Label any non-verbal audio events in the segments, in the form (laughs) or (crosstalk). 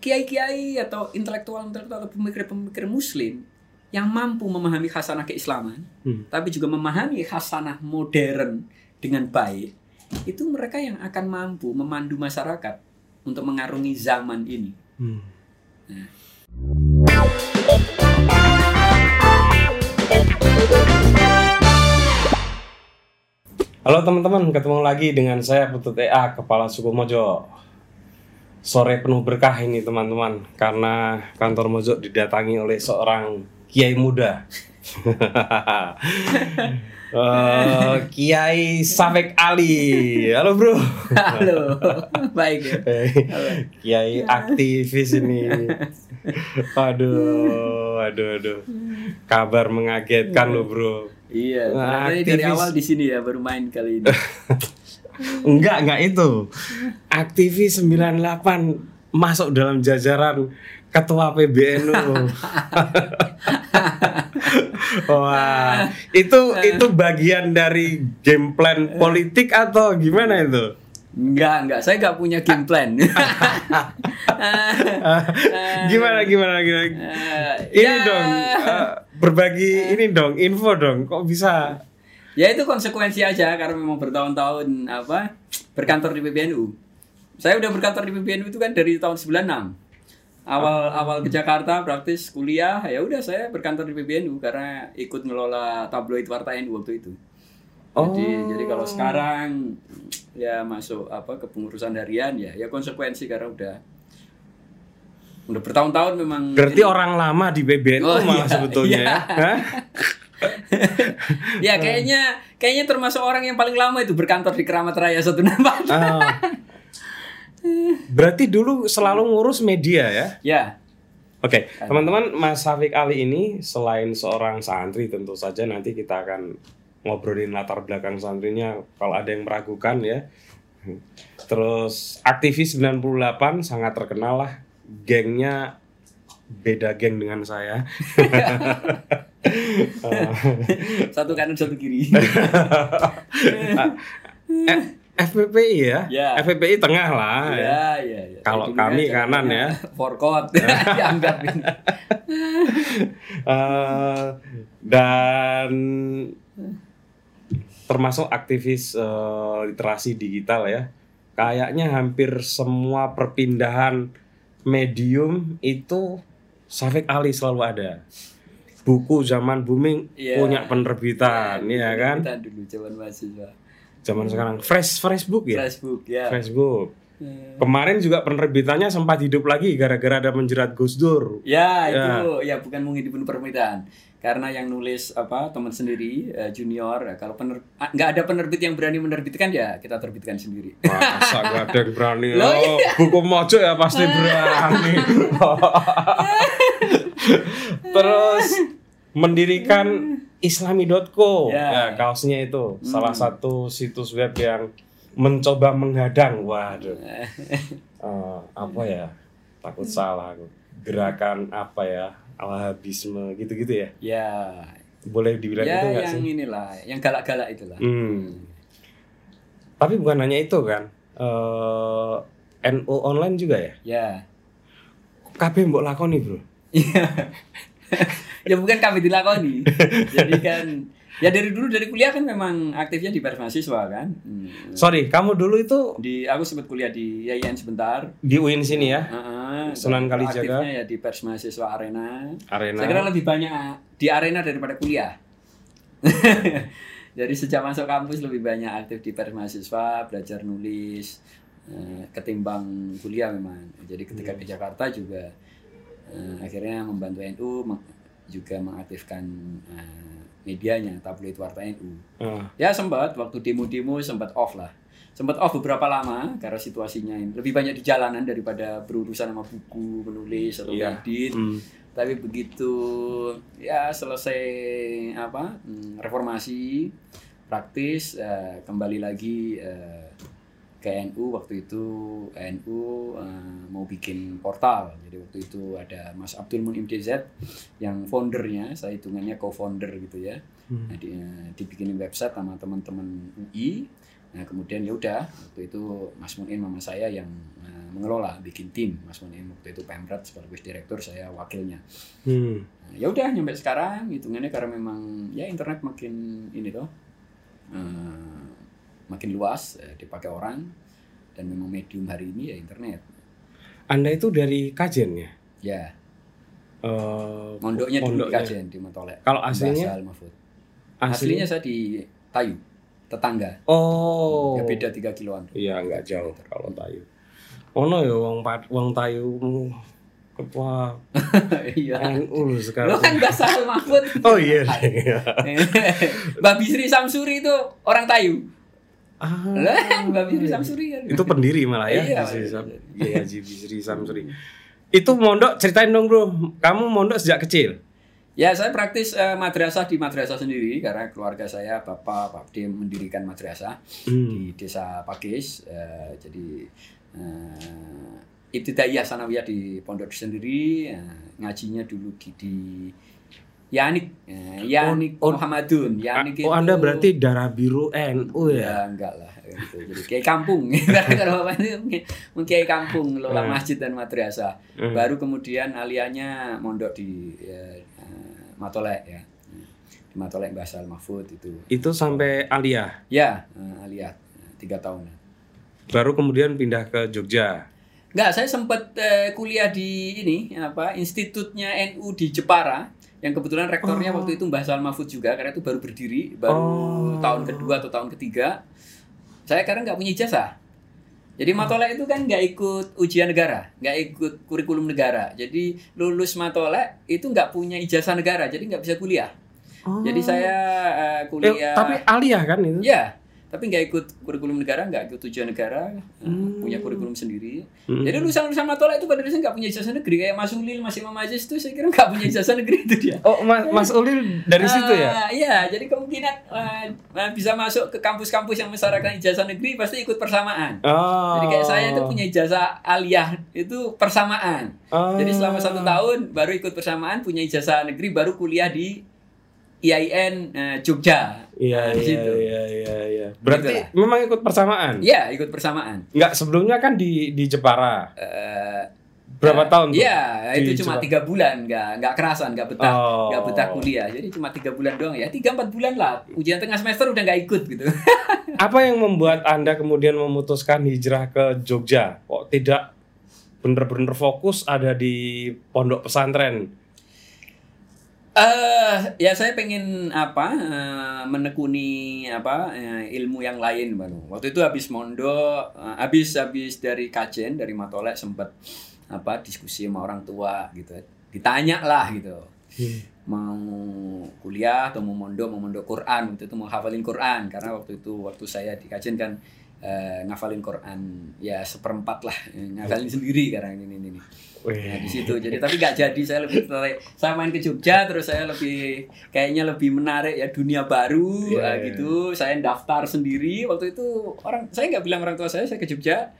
kiai-kiai atau intelektual-intelektual atau pemikir-pemikir muslim yang mampu memahami khasanah keislaman, Hmm. tapi juga memahami khasanah modern dengan baik, itu mereka yang akan mampu memandu masyarakat untuk mengarungi zaman ini. Hmm. Halo teman-teman, ketemu lagi dengan saya Putut EA, Kepala Suku Mojo. Sore penuh berkah ini teman-teman, karena kantor Mojo didatangi oleh seorang kiai muda. (laughs) Eh, kiai Safek Ali. Halo bro. Halo, baik ya. kiai aktivis ini. Aduh, aduh, aduh. Kabar mengagetkan lo bro. Iya, Nah, dari awal di sini ya baru main kali ini. (laughs) Enggak, enggak itu. Aktivis 98 masuk dalam jajaran ketua PBNU. (laughs) Wah, itu itu bagian dari game plan politik atau gimana itu? Enggak, enggak. Saya enggak punya game plan. (laughs) gimana gimana gimana? Eh, Ini ya. dong eh, berbagi ini dong info dong. Kok bisa? Ya itu konsekuensi aja karena memang bertahun-tahun apa berkantor di PBNU. Saya udah berkantor di PBNU itu kan dari tahun 96. Awal awal ke Jakarta praktis kuliah ya udah saya berkantor di PBNU karena ikut ngelola tabloid Warta NU waktu itu. Jadi jadi kalau sekarang ya masuk apa kepengurusan harian ya ya konsekuensi karena udah udah bertahun-tahun memang Berarti orang lama di PBNU Oh, malah iya, sebetulnya iya. ya? (laughs) (laughs) Ya kayaknya kayaknya termasuk orang yang paling lama itu berkantor di Keramat Raya 164. Ah. Berarti dulu selalu ngurus media ya? ya. Oke, teman-teman, Mas Safik Ali ini selain seorang santri tentu saja nanti kita akan ngobrolin latar belakang santrinya kalau ada yang meragukan ya. Terus aktivis 98 sangat terkenal lah. Gengnya beda geng dengan saya. (laughs) (laughs) Satu kanan satu kiri. (laughs) eh, FPPI ya? Ya. FPPI tengah lah. ya. ya, ya, ya. Kalau kami kanan ya. (laughs) Forkot. Dianggap ini. Eh, dan termasuk aktivis eh, literasi digital ya. Kayaknya hampir semua perpindahan medium itu Safik Ali selalu ada. Buku zaman booming Iya. punya penerbitan, ya kan? Kita dulu zaman mahasiswa. Zaman sekarang fresh Facebook ya. Facebook ya. Facebook. Eh, Kemarin juga penerbitannya sempat hidup lagi gara-gara ada menjerat Gus Dur. Ya, itu ya bukan menghidupin permintaan. Karena yang nulis apa teman sendiri eh, junior ya, kalau pener ah, nggak ada penerbit yang berani menerbitkan ya kita terbitkan sendiri. Masa gak ada yang berani (laughs) Loh, oh, Buku mojo ya pasti berani (laughs) (laughs) Terus Mendirikan Islami.co Ya. ya. kaosnya itu. Salah satu situs web yang Mencoba menghadang. Waduh. (laughs) Eh, Apa ya? Takut salah. Aku Gerakan apa ya? Alhabisme gitu-gitu ya? Ya. Boleh dibilang Ya itu nggak yang sih? inilah, yang galak-galak itulah. Hmm. Tapi bukan hanya itu kan? Eh NU online juga ya? Ya. kabeh mbok lakoni bro ya bukan kami dilakoni. Jadi kan ya dari dulu dari kuliah kan memang aktifnya di pers mahasiswa kan. Hmm. sorry kamu dulu itu Di aku sempat kuliah di YIN sebentar. di UIN sini ya Heeh. Sunan Kalijaga. Aktifnya ya di pers mahasiswa arena. arena Saya kira lebih banyak di arena daripada kuliah. (laughs) Jadi sejak masuk kampus lebih banyak aktif di pers mahasiswa, belajar nulis, eh, ketimbang kuliah memang. Jadi ketika Hmm. ke Jakarta juga eh, akhirnya membantu NU meng- juga mengaktifkan eh, medianya tabloid Warta NU. Ah, Ya sempat waktu demo-demo sempat off lah. Sempat off beberapa lama karena situasinya ini lebih banyak di jalanan daripada berurusan sama buku, menulis atau Iya. edit. hmm. Tapi begitu ya selesai apa hmm, reformasi praktis eh, kembali lagi eh, ke NU waktu itu NU eh, mau bikin portal. Jadi waktu itu ada Mas Abdul Munim DZ yang foundernya, saya hitungannya co-founder gitu ya. Hmm. Nah, di- eh, dibikinin website sama teman-teman UI Nah kemudian ya udah waktu itu Mas Munin mama saya yang eh, mengelola bikin tim Mas Munin waktu itu Pemret sekaligus direktur saya wakilnya. Hmm. Nah, ya udah nyampe sekarang hitungannya karena memang ya internet makin ini tuh eh, makin luas eh, dipakai orang dan memang medium hari ini ya internet. Anda itu dari Kajen ya? Ya Eh, mondoknya dulu di. Kajen di Matolek. Kalau aslinya? Mahfud. Aslinya saya di Tayu tetangga. Oh. Ya beda 3 kiloan. Iya, nggak jauh kalau Tayu. Ono ya wong wong Tayu ketua (laughs) Iya. NU Lo sekarang. kan bahasa Mahfud. (laughs) Oh iya. Mbak Bisri Samsuri itu orang Tayu. Ah, Lah, Mbak Bisri Samsuri kan. itu pendiri malah ya. Iya, Bisri iya. Sam- Iya, Haji Bisri Samsuri. Itu mondok ceritain dong, Bro. Kamu mondok sejak kecil? Ya, saya praktis eh, madrasah di madrasah sendiri karena keluarga saya Bapak Pak mendirikan madrasah Hmm. di Desa Pakis. Eh, jadi eh, Ibtidaiyah Sanawiyah di pondok sendiri, eh, ngajinya dulu di, di Yanik, eh, Yanik Oh, oh. Muhammadun. Yanik Oh, itu- Anda berarti darah biru NU ya? Ya enggak lah gitu. Jadi kayak kampung. Kalau bapak itu mungkin kayak kampung, lola Hmm. masjid dan madrasah. Hmm. Baru kemudian alianya mondok di ya, eh, Matolek ya. Di Matolek Basal Mahfud itu. Itu sampai Aliyah. Ya, eh, aliyah tiga tahun. Baru kemudian pindah ke Jogja. Enggak, saya sempat eh, kuliah di ini apa Institutnya NU di Jepara yang kebetulan rektornya Oh. waktu itu Mbah Sal Mahfud juga karena itu baru berdiri baru Oh. tahun kedua atau tahun ketiga. Saya karena nggak punya ijazah. Jadi Matolek itu kan nggak ikut ujian negara, nggak ikut kurikulum negara. Jadi lulus Matolek itu nggak punya ijazah negara, jadi nggak bisa kuliah. Jadi saya eh, Eh, kuliah. tapi Aliyah kan itu? Ya, tapi nggak ikut kurikulum negara, nggak ikut ujian negara, Hmm. punya kurikulum sendiri. Hmm. Jadi lulusan-lulusan Matola itu pada dasarnya nggak punya ijazah negeri. Kayak Mas Ulil, Mas Imam Aziz itu saya kira nggak punya ijazah negeri itu dia. Oh, Mas, Mas Ulil dari situ ya? Ah, Iya, jadi kemungkinan eh, bisa masuk ke kampus-kampus yang mensyaratkan ijazah negeri pasti ikut persamaan. Oh. Jadi kayak saya itu punya ijazah aliyah itu persamaan. Oh. Jadi selama satu tahun baru ikut persamaan, punya ijazah negeri, baru kuliah di IAIN eh, Jogja. Iya, Nah, iya, iya, iya, iya. Berarti Gitu memang ikut persamaan? Iya, ikut persamaan. Enggak, sebelumnya kan di di Jepara. Eh, Berapa eh, tahun tuh? Iya, itu cuma tiga bulan, nggak nggak kerasan, nggak betah, Oh. nggak betah kuliah. Jadi cuma tiga bulan doang ya, tiga empat bulan lah. Ujian tengah semester udah nggak ikut gitu. (laughs) Apa yang membuat Anda kemudian memutuskan hijrah ke Jogja? Kok tidak bener-bener fokus ada di pondok pesantren? Eh, ya saya pengen apa eh, menekuni apa eh, ilmu yang lain baru. Waktu itu habis mondok, eh, habis habis dari kajen dari Matolek sempat apa diskusi sama orang tua gitu. Ditanya lah gitu. Mau kuliah atau mau mondok, mau mondok Quran waktu itu mau hafalin Quran karena waktu itu waktu saya di kajen kan eh, ngafalin Quran ya seperempat lah ngafalin sendiri karena ini ini. ini. Nah, di situ. Jadi tapi nggak jadi saya lebih tertarik. Saya main ke Jogja terus saya lebih kayaknya lebih menarik ya dunia baru Iya, eh, iya. gitu. Saya daftar sendiri waktu itu orang saya nggak bilang orang tua saya saya ke Jogja.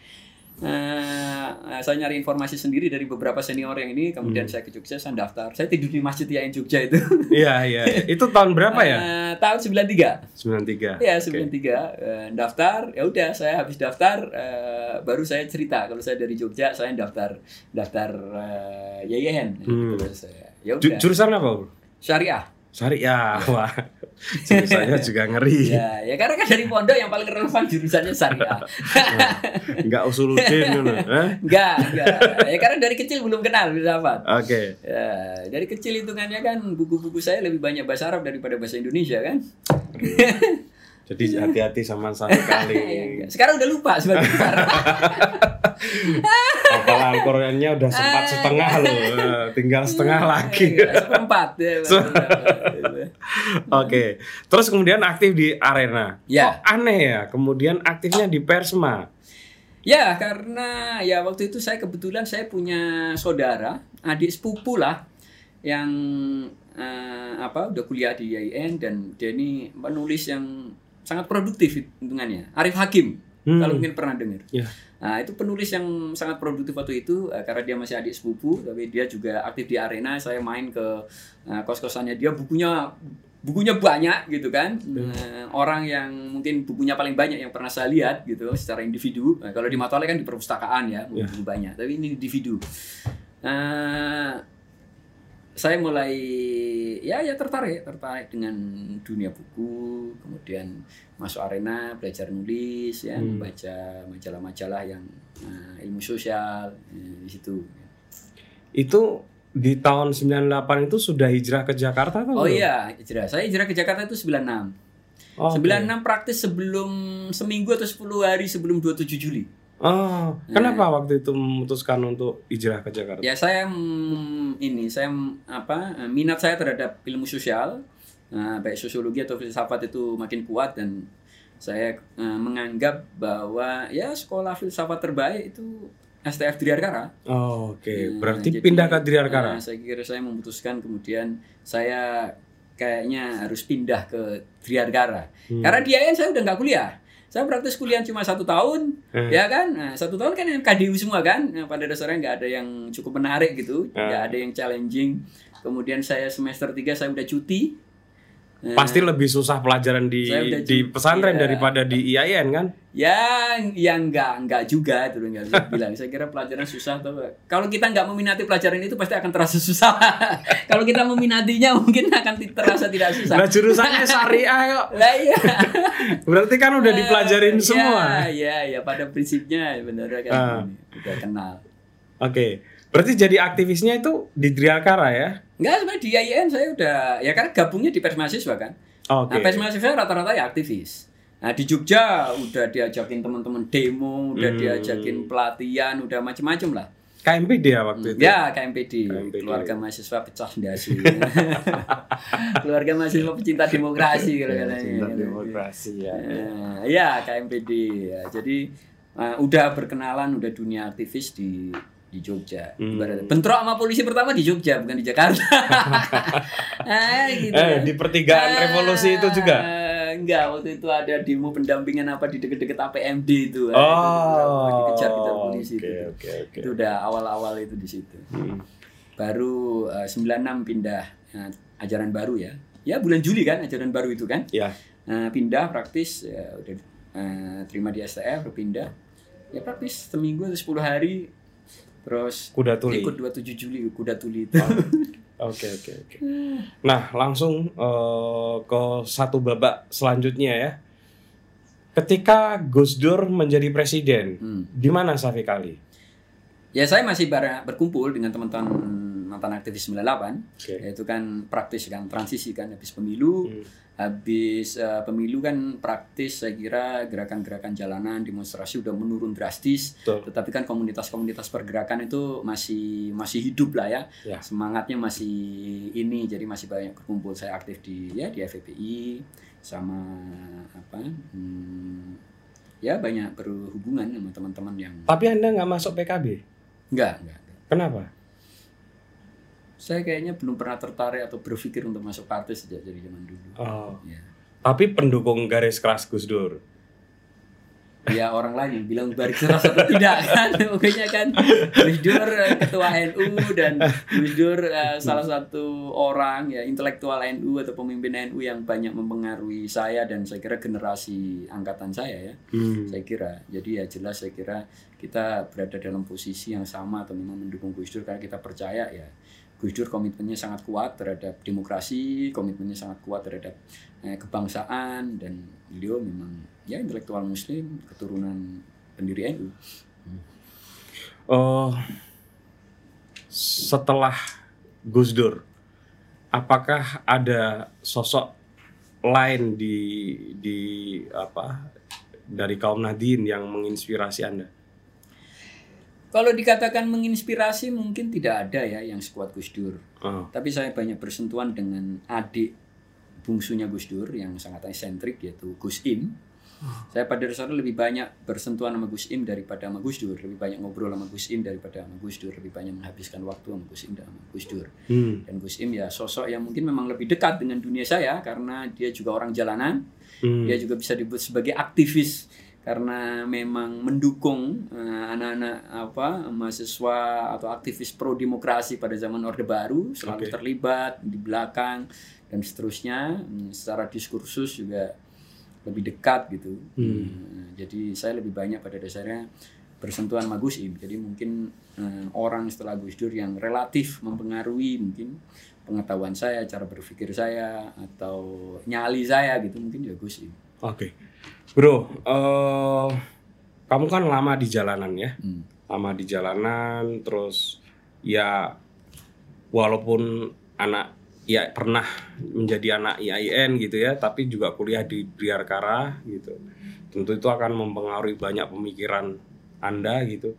Eh, saya nyari informasi sendiri dari beberapa senior yang ini, kemudian Hmm. saya ke Jogja, saya daftar. Saya tidur di Masjid IAIN Jogja itu. (laughs) Iya, iya. Itu tahun berapa ya? Eh, tahun 93. 93. Ya, Oke. 93 eh, daftar. Ya udah, saya habis daftar eh, baru saya cerita kalau saya dari Jogja, saya daftar daftar eh, YIN. Hmm. Terus saya, ya udah. jurusan apa, Bro? Syariah. Syariah. (laughs) Wah. Jurusannya juga ngeri. Ya, ya karena kan dari pondok yang paling relevan jurusannya syariah. Enggak usuludin (laughs) ngono, eh? enggak, enggak. Ya karena dari kecil belum kenal filsafat. Oke. Ya, dari kecil hitungannya kan buku-buku saya lebih banyak bahasa Arab daripada bahasa Indonesia kan. Jadi hati-hati sama satu (laughs) kali. Sekarang udah lupa sebagai besar. Hafalan Qurannya udah sempat setengah loh, Eh, tinggal setengah lagi. Seperempat ya. (laughs) Oke, terus kemudian aktif di arena. Ya. Kok aneh ya, kemudian aktifnya di Persma. Ya, karena ya waktu itu saya kebetulan saya punya saudara, adik sepupu lah yang eh, apa udah kuliah di IAIN dan dia ini penulis yang sangat produktif hitungannya. Arif Hakim, Hmm. kalau mungkin pernah dengar. Ya. Nah, itu penulis yang sangat produktif waktu itu eh, karena dia masih adik sepupu, tapi dia juga aktif di arena. Saya main ke eh, kos-kosannya dia, bukunya bukunya banyak gitu kan Nah, orang yang mungkin bukunya paling banyak yang pernah saya lihat gitu secara individu Nah, kalau di Matole kan di perpustakaan ya buku banyak tapi ini individu Nah, saya mulai ya ya tertarik tertarik dengan dunia buku kemudian masuk arena belajar nulis ya membaca majalah-majalah yang nah, ilmu sosial eh, di situ. Itu di tahun 98 itu sudah hijrah ke Jakarta atau oh belum? iya hijrah. Saya hijrah ke Jakarta itu 96 Oh, 96 praktis sebelum seminggu atau 10 hari sebelum 27 Juli Oh, kenapa waktu itu memutuskan untuk hijrah ke Jakarta? Ya saya ini saya apa minat saya terhadap ilmu sosial nah, baik sosiologi atau filsafat itu makin kuat dan saya eh, menganggap bahwa ya sekolah filsafat terbaik itu STF Triarkara. Oh, Oke, Nah, berarti jadi, pindah ke Triarkara. nah, saya kira saya memutuskan kemudian saya kayaknya harus pindah ke Triarkara. Hmm. Karena di IAIN saya udah nggak kuliah. Saya praktis kuliah cuma satu tahun, Hmm. ya kan? Nah, satu tahun kan yang KDU semua kan. Nah, pada dasarnya nggak ada yang cukup menarik gitu, Hmm. nggak ada yang challenging. Kemudian saya semester 3 saya udah cuti. Nah, Pasti lebih susah pelajaran di di pesantren iya. daripada di IAIN kan? Ya, yang enggak, enggak juga itu nggak bisa bilang. Saya kira pelajaran susah tuh. Kalau kita nggak meminati pelajaran itu pasti akan terasa susah. (laughs) Kalau kita meminatinya mungkin akan terasa tidak susah. Nah, jurusannya syariah kok. (laughs) Lah iya. Berarti kan udah dipelajarin Ya, semua. Iya, ya pada prinsipnya benar kan ini, udah kenal. Oke. Berarti jadi aktivisnya itu di Triarkara ya? Enggak sebenarnya di IAIN saya udah ya karena gabungnya di pers mahasiswa kan. Oke. Nah, pers mahasiswa rata-rata ya aktivis. Nah, di Jogja udah diajakin teman-teman demo, udah Hmm. diajakin pelatihan, udah macem-macem lah. KMPD ya waktu itu? Ya, KMPD, KMPD. keluarga mahasiswa pecah dasi. (laughs) keluarga mahasiswa pecinta demokrasi kalau katanya. Cinta demokrasi ya. Eh, ya, KMPD. Ya. Jadi eh, udah berkenalan, udah dunia aktivis di di Jogja. Hmm. Ibaratnya. Bentrok sama polisi pertama di Jogja, bukan di Jakarta. ah, (laughs) gitu. Eh, di pertigaan revolusi itu juga? Eh, enggak, waktu itu ada demo pendampingan apa di deket-deket APMD itu. Oh, itu, dikejar-kejar polisi oke, itu. oke, oke. Itu udah awal-awal itu di situ. Hmm. Baru eh, 96 pindah ya, ajaran baru ya. Ya bulan Juli kan ajaran baru itu kan. Ya. Nah, pindah praktis ya udah eh, terima di STF pindah. Ya praktis seminggu atau 10 hari terus Kuda tuli. ikut 27 Juli kuda tuli itu. Oke oke oke. Nah langsung eh, ke satu babak selanjutnya ya. Ketika Gus Dur menjadi presiden, Hmm. di mana Safi Kali? Ya saya masih bara- berkumpul dengan teman-teman mantan aktivis 98 Oke. yaitu kan praktis kan transisi kan habis pemilu Hmm. habis eh, pemilu kan praktis saya kira gerakan-gerakan jalanan demonstrasi udah menurun drastis Betul. tetapi kan komunitas-komunitas pergerakan itu masih masih hidup lah ya Ya. semangatnya masih ini jadi masih banyak berkumpul saya aktif di ya di FPI sama apa hmm, ya banyak berhubungan sama teman-teman yang Tapi anda nggak masuk PKB? enggak enggak. Kenapa? Saya kayaknya belum pernah tertarik atau berpikir untuk masuk partai sejak dari zaman dulu. Oh, ya tapi pendukung garis keras Gus Dur. ya orang lain yang bilang baris keras atau tidak (laughs) kan? Pokoknya kan Gus Dur ketua NU dan Gus Dur eh, salah satu orang ya intelektual NU atau pemimpin NU yang banyak mempengaruhi saya dan saya kira generasi angkatan saya ya. Hmm. saya kira. Jadi ya jelas saya kira kita berada dalam posisi yang sama atau memang mendukung Gus Dur karena kita percaya ya Gus Dur komitmennya sangat kuat terhadap demokrasi komitmennya sangat kuat terhadap eh, kebangsaan dan beliau memang ya intelektual muslim keturunan pendiri NU Oh, setelah Gus Dur, apakah ada sosok lain di di apa dari kaum Nadine yang menginspirasi anda? Kalau dikatakan menginspirasi mungkin tidak ada ya yang sekuat Gus Dur Oh, tapi saya banyak bersentuhan dengan adik bungsunya Gus Dur yang sangat esentrik yaitu Gus Im. Saya pada dasarnya lebih banyak bersentuhan sama Gus Im daripada sama Gus Dur, lebih banyak ngobrol sama Gus Im daripada sama Gus Dur, lebih banyak menghabiskan waktu sama Gus Im dan sama Gus Dur. hmm. Dan Gus Im ya sosok yang mungkin memang lebih dekat dengan dunia saya karena dia juga orang jalanan, Hmm. dia juga bisa disebut sebagai aktivis karena memang mendukung eh, anak-anak apa mahasiswa atau aktivis pro demokrasi pada zaman Orde Baru selalu Oke. terlibat di belakang dan seterusnya. Hmm, Secara diskursus juga lebih dekat gitu. Hmm, Jadi saya lebih banyak pada dasarnya bersentuhan sama Gus Im. Jadi mungkin eh, orang setelah Gus Dur yang relatif mempengaruhi mungkin pengetahuan saya, cara berpikir saya atau nyali saya gitu mungkin ya Gus Im. Oke. Bro, eh kamu kan lama di jalanan ya. Hmm. Lama di jalanan terus ya walaupun anak ya pernah menjadi anak IAIN gitu ya, tapi juga kuliah di Biarkara gitu. Tentu itu akan mempengaruhi banyak pemikiran Anda gitu.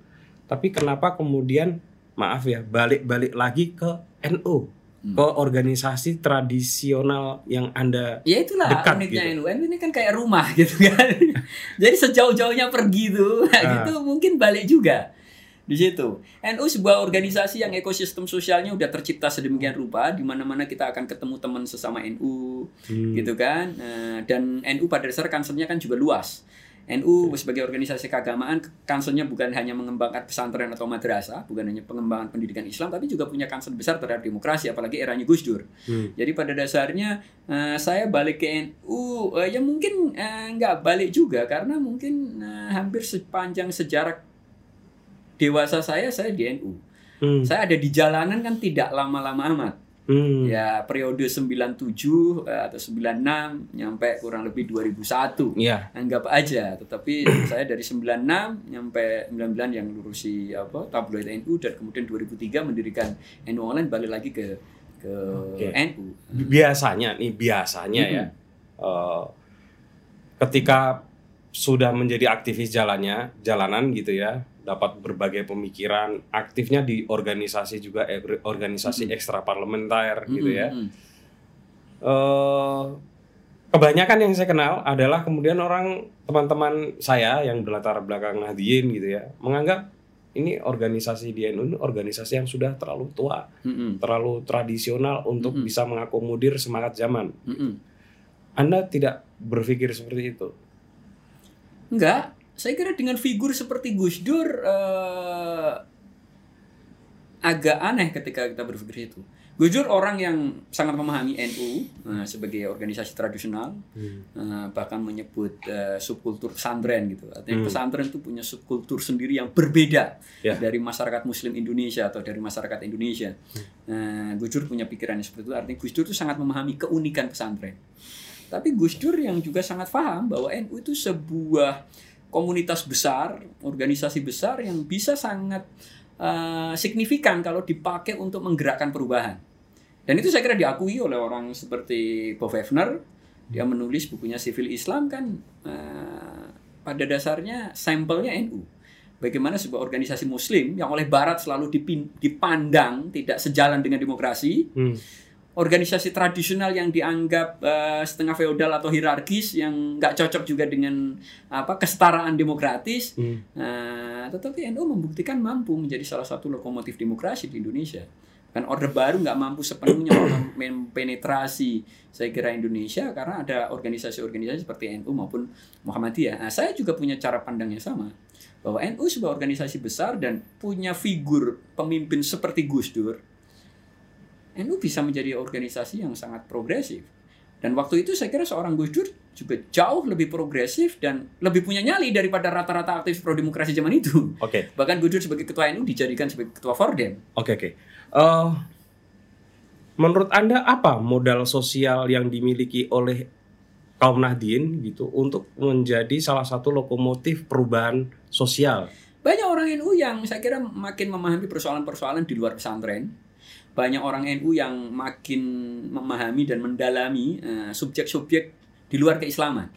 Tapi kenapa kemudian maaf ya, balik-balik lagi ke NU, ke organisasi tradisional yang Anda Ya itulah Dekat uniknya gitu. NU. NU ini kan kayak rumah (laughs) gitu kan. Jadi sejauh-jauhnya pergi tuh, (laughs) Ah. gitu mungkin balik juga di situ. NU sebuah organisasi yang ekosistem sosialnya udah tercipta sedemikian rupa, di mana-mana kita akan ketemu teman sesama NU, Hmm. gitu kan. Eh, dan NU pada dasar concernnya kan juga luas. NU sebagai organisasi keagamaan, concernnya bukan hanya mengembangkan pesantren atau madrasah, bukan hanya pengembangan pendidikan Islam, tapi juga punya concern besar terhadap demokrasi, apalagi eranya Gus Dur. Hmm. Jadi pada dasarnya eh, saya balik ke NU eh, ya mungkin eh, nggak balik juga karena mungkin eh, hampir sepanjang sejarah dewasa saya saya di NU. Hmm. Saya ada di jalanan kan tidak lama-lama amat. Hmm. Ya periode 97 eh, atau 96 nyampe kurang lebih 2001. Iya. Anggap aja, tetapi (clears throat) saya dari 96 nyampe 99 yang lurusi apa tabloid NU dan kemudian 2003 mendirikan NU online balik lagi ke ke Oke. NU. biasanya nih biasanya ya eh, ketika sudah menjadi aktivis jalannya jalanan gitu ya dapat berbagai pemikiran aktifnya di organisasi juga eh, organisasi ekstra parlementer gitu ya eh kebanyakan yang saya kenal adalah kemudian orang teman-teman saya yang berlatar belakang Nahdien gitu ya menganggap ini organisasi di NU ini organisasi yang sudah terlalu tua Mm-mm. terlalu tradisional untuk Mm-mm. bisa mengakomodir semangat zaman. Mm-mm. Anda tidak berpikir seperti itu. Enggak, saya kira dengan figur seperti Gus Dur eh, agak aneh ketika kita berpikir itu. Gus Dur orang yang sangat memahami NU eh, sebagai organisasi tradisional, eh, bahkan menyebut eh, subkultur pesantren gitu. Artinya Hmm. pesantren itu punya subkultur sendiri yang berbeda Ya. dari masyarakat Muslim Indonesia atau dari masyarakat Indonesia. Nah, Gus Dur punya pikiran seperti itu. Artinya Gus Dur itu sangat memahami keunikan pesantren. Tapi Gus Dur yang juga sangat paham bahwa NU itu sebuah komunitas besar, organisasi besar yang bisa sangat eh, signifikan kalau dipakai untuk menggerakkan perubahan. Dan itu saya kira diakui oleh orang seperti Bob Hefner. Dia menulis bukunya Civil Islam kan eh, pada dasarnya sampelnya NU. Bagaimana sebuah organisasi Muslim yang oleh Barat selalu dipandang tidak sejalan dengan demokrasi, Hmm. Organisasi tradisional yang dianggap eh, setengah feodal atau hierarkis yang nggak cocok juga dengan apa kesetaraan demokratis. Hmm. Nah, tetapi NU membuktikan mampu menjadi salah satu lokomotif demokrasi di Indonesia. Kan Orde Baru nggak mampu sepenuhnya (coughs) mempenetrasi saya kira Indonesia karena ada organisasi-organisasi seperti NU maupun Muhammadiyah. Nah, saya juga punya cara pandang yang sama bahwa NU sebuah organisasi besar dan punya figur pemimpin seperti Gus Dur. NU bisa menjadi organisasi yang sangat progresif. Dan waktu itu saya kira seorang Gus Dur juga jauh lebih progresif dan lebih punya nyali daripada rata-rata aktivis pro demokrasi zaman itu. Oke, (laughs) Bahkan Gus Dur sebagai ketua NU dijadikan sebagai ketua Fordem. oke, oke. Eh, menurut Anda apa modal sosial yang dimiliki oleh kaum Nahdien gitu untuk menjadi salah satu lokomotif perubahan sosial? Banyak orang NU yang saya kira makin memahami persoalan-persoalan di luar pesantren. Banyak orang NU yang makin memahami dan mendalami eh, subjek-subjek di luar keislaman.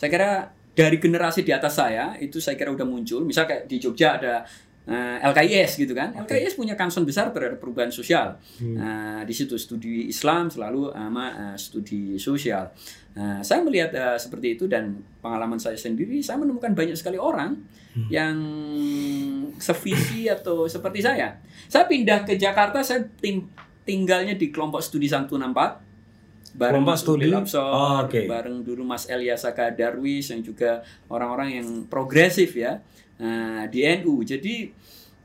Saya kira dari generasi di atas saya itu saya kira udah muncul. Misal kayak di Jogja ada eh, LKIS gitu kan. LKIS punya concern besar terhadap perubahan sosial. Nah, di situ studi Islam selalu sama eh, studi sosial. Nah, saya melihat eh, seperti itu dan pengalaman saya sendiri, saya menemukan banyak sekali orang yang sevisi atau seperti saya. Saya pindah ke Jakarta, saya tim, tinggalnya di kelompok studi 164 bareng Mas studi? Udil Absor, Oh, oke. bareng dulu Mas Eliasaka Darwis yang juga orang-orang yang progresif ya nah, di NU. Jadi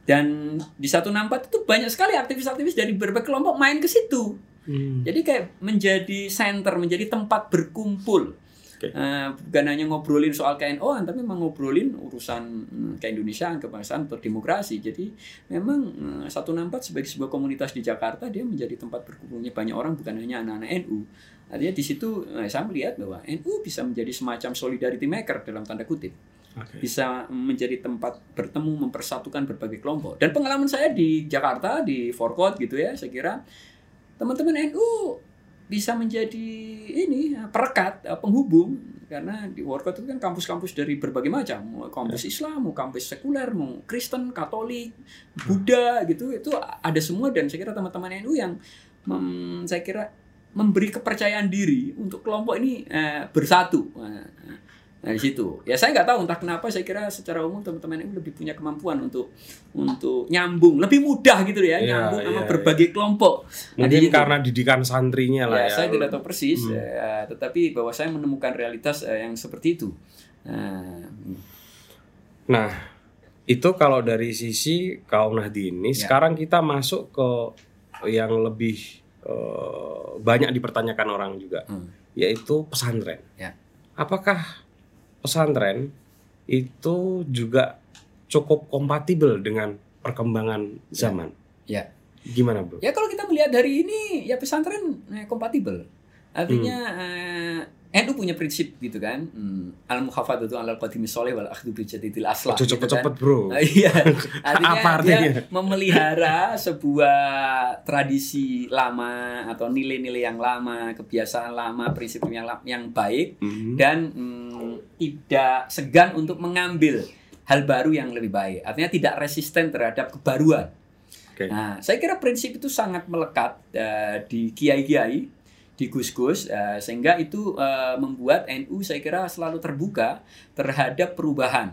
dan di 164 itu banyak sekali aktivis-aktivis dari berbagai kelompok main ke situ. Hmm. Jadi kayak menjadi center, menjadi tempat berkumpul. Oke. Eh, bukan hanya ngobrolin soal KNO, tapi memang ngobrolin urusan hmm, keindonesiaan, kebangsaan, atau demokrasi. Jadi memang eh, 164 sebagai sebuah komunitas di Jakarta dia menjadi tempat berkumpulnya banyak orang, bukan hanya anak-anak NU. Artinya di situ eh, saya melihat bahwa NU bisa menjadi semacam solidarity maker dalam tanda kutip Oke. bisa menjadi tempat bertemu mempersatukan berbagai kelompok. Dan pengalaman saya di Jakarta di Forkot gitu ya saya kira teman-teman NU bisa menjadi ini perekat eh, penghubung. Karena di Forkot itu kan kampus-kampus dari berbagai macam. Mau kampus Islam mau kampus sekuler mau Kristen Katolik Buddha gitu. Itu ada semua dan saya kira teman-teman NU yang mem- saya kira memberi kepercayaan diri untuk kelompok ini eh, bersatu. Nah, Nah di situ, ya saya nggak tahu entah kenapa saya kira secara umum teman-teman ini lebih punya kemampuan untuk untuk nyambung, lebih mudah gitu ya Iya, nyambung sama iya, berbagai kelompok. Nah, Mungkin situ. karena didikan santrinya lah ya, ya. saya tidak tahu persis, Hmm. ya, tetapi bahwa saya menemukan realitas eh, yang seperti itu. Nah, Nah, itu kalau dari sisi kaum Nahdini, Ya. sekarang kita masuk ke yang lebih eh, banyak dipertanyakan orang juga, hmm, yaitu pesantren. Ya. Apakah pesantren itu juga cukup kompatibel dengan perkembangan zaman? ya. Gimana, Bro? Ya kalau kita melihat dari ini ya pesantren eh, kompatibel. Artinya Hmm. eh, NU punya prinsip gitu kan. Hmm, al muhafadzatu alal qadimi sholih wal akhdhu bi jadidil aslah. Oh, gitu kan. cepet-cepet, Bro. Nah, (laughs) iya. Artinya (laughs) Apa artinya? dia memelihara sebuah tradisi lama atau nilai-nilai yang lama, kebiasaan lama, prinsip yang yang baik Mhm. dan mm, tidak segan untuk mengambil hal baru yang lebih baik. Artinya tidak resisten terhadap kebaruan. Oke. Nah, saya kira prinsip itu sangat melekat eh, di kiai-kiai, di gus-gus, eh, sehingga itu eh, membuat NU saya kira selalu terbuka terhadap perubahan.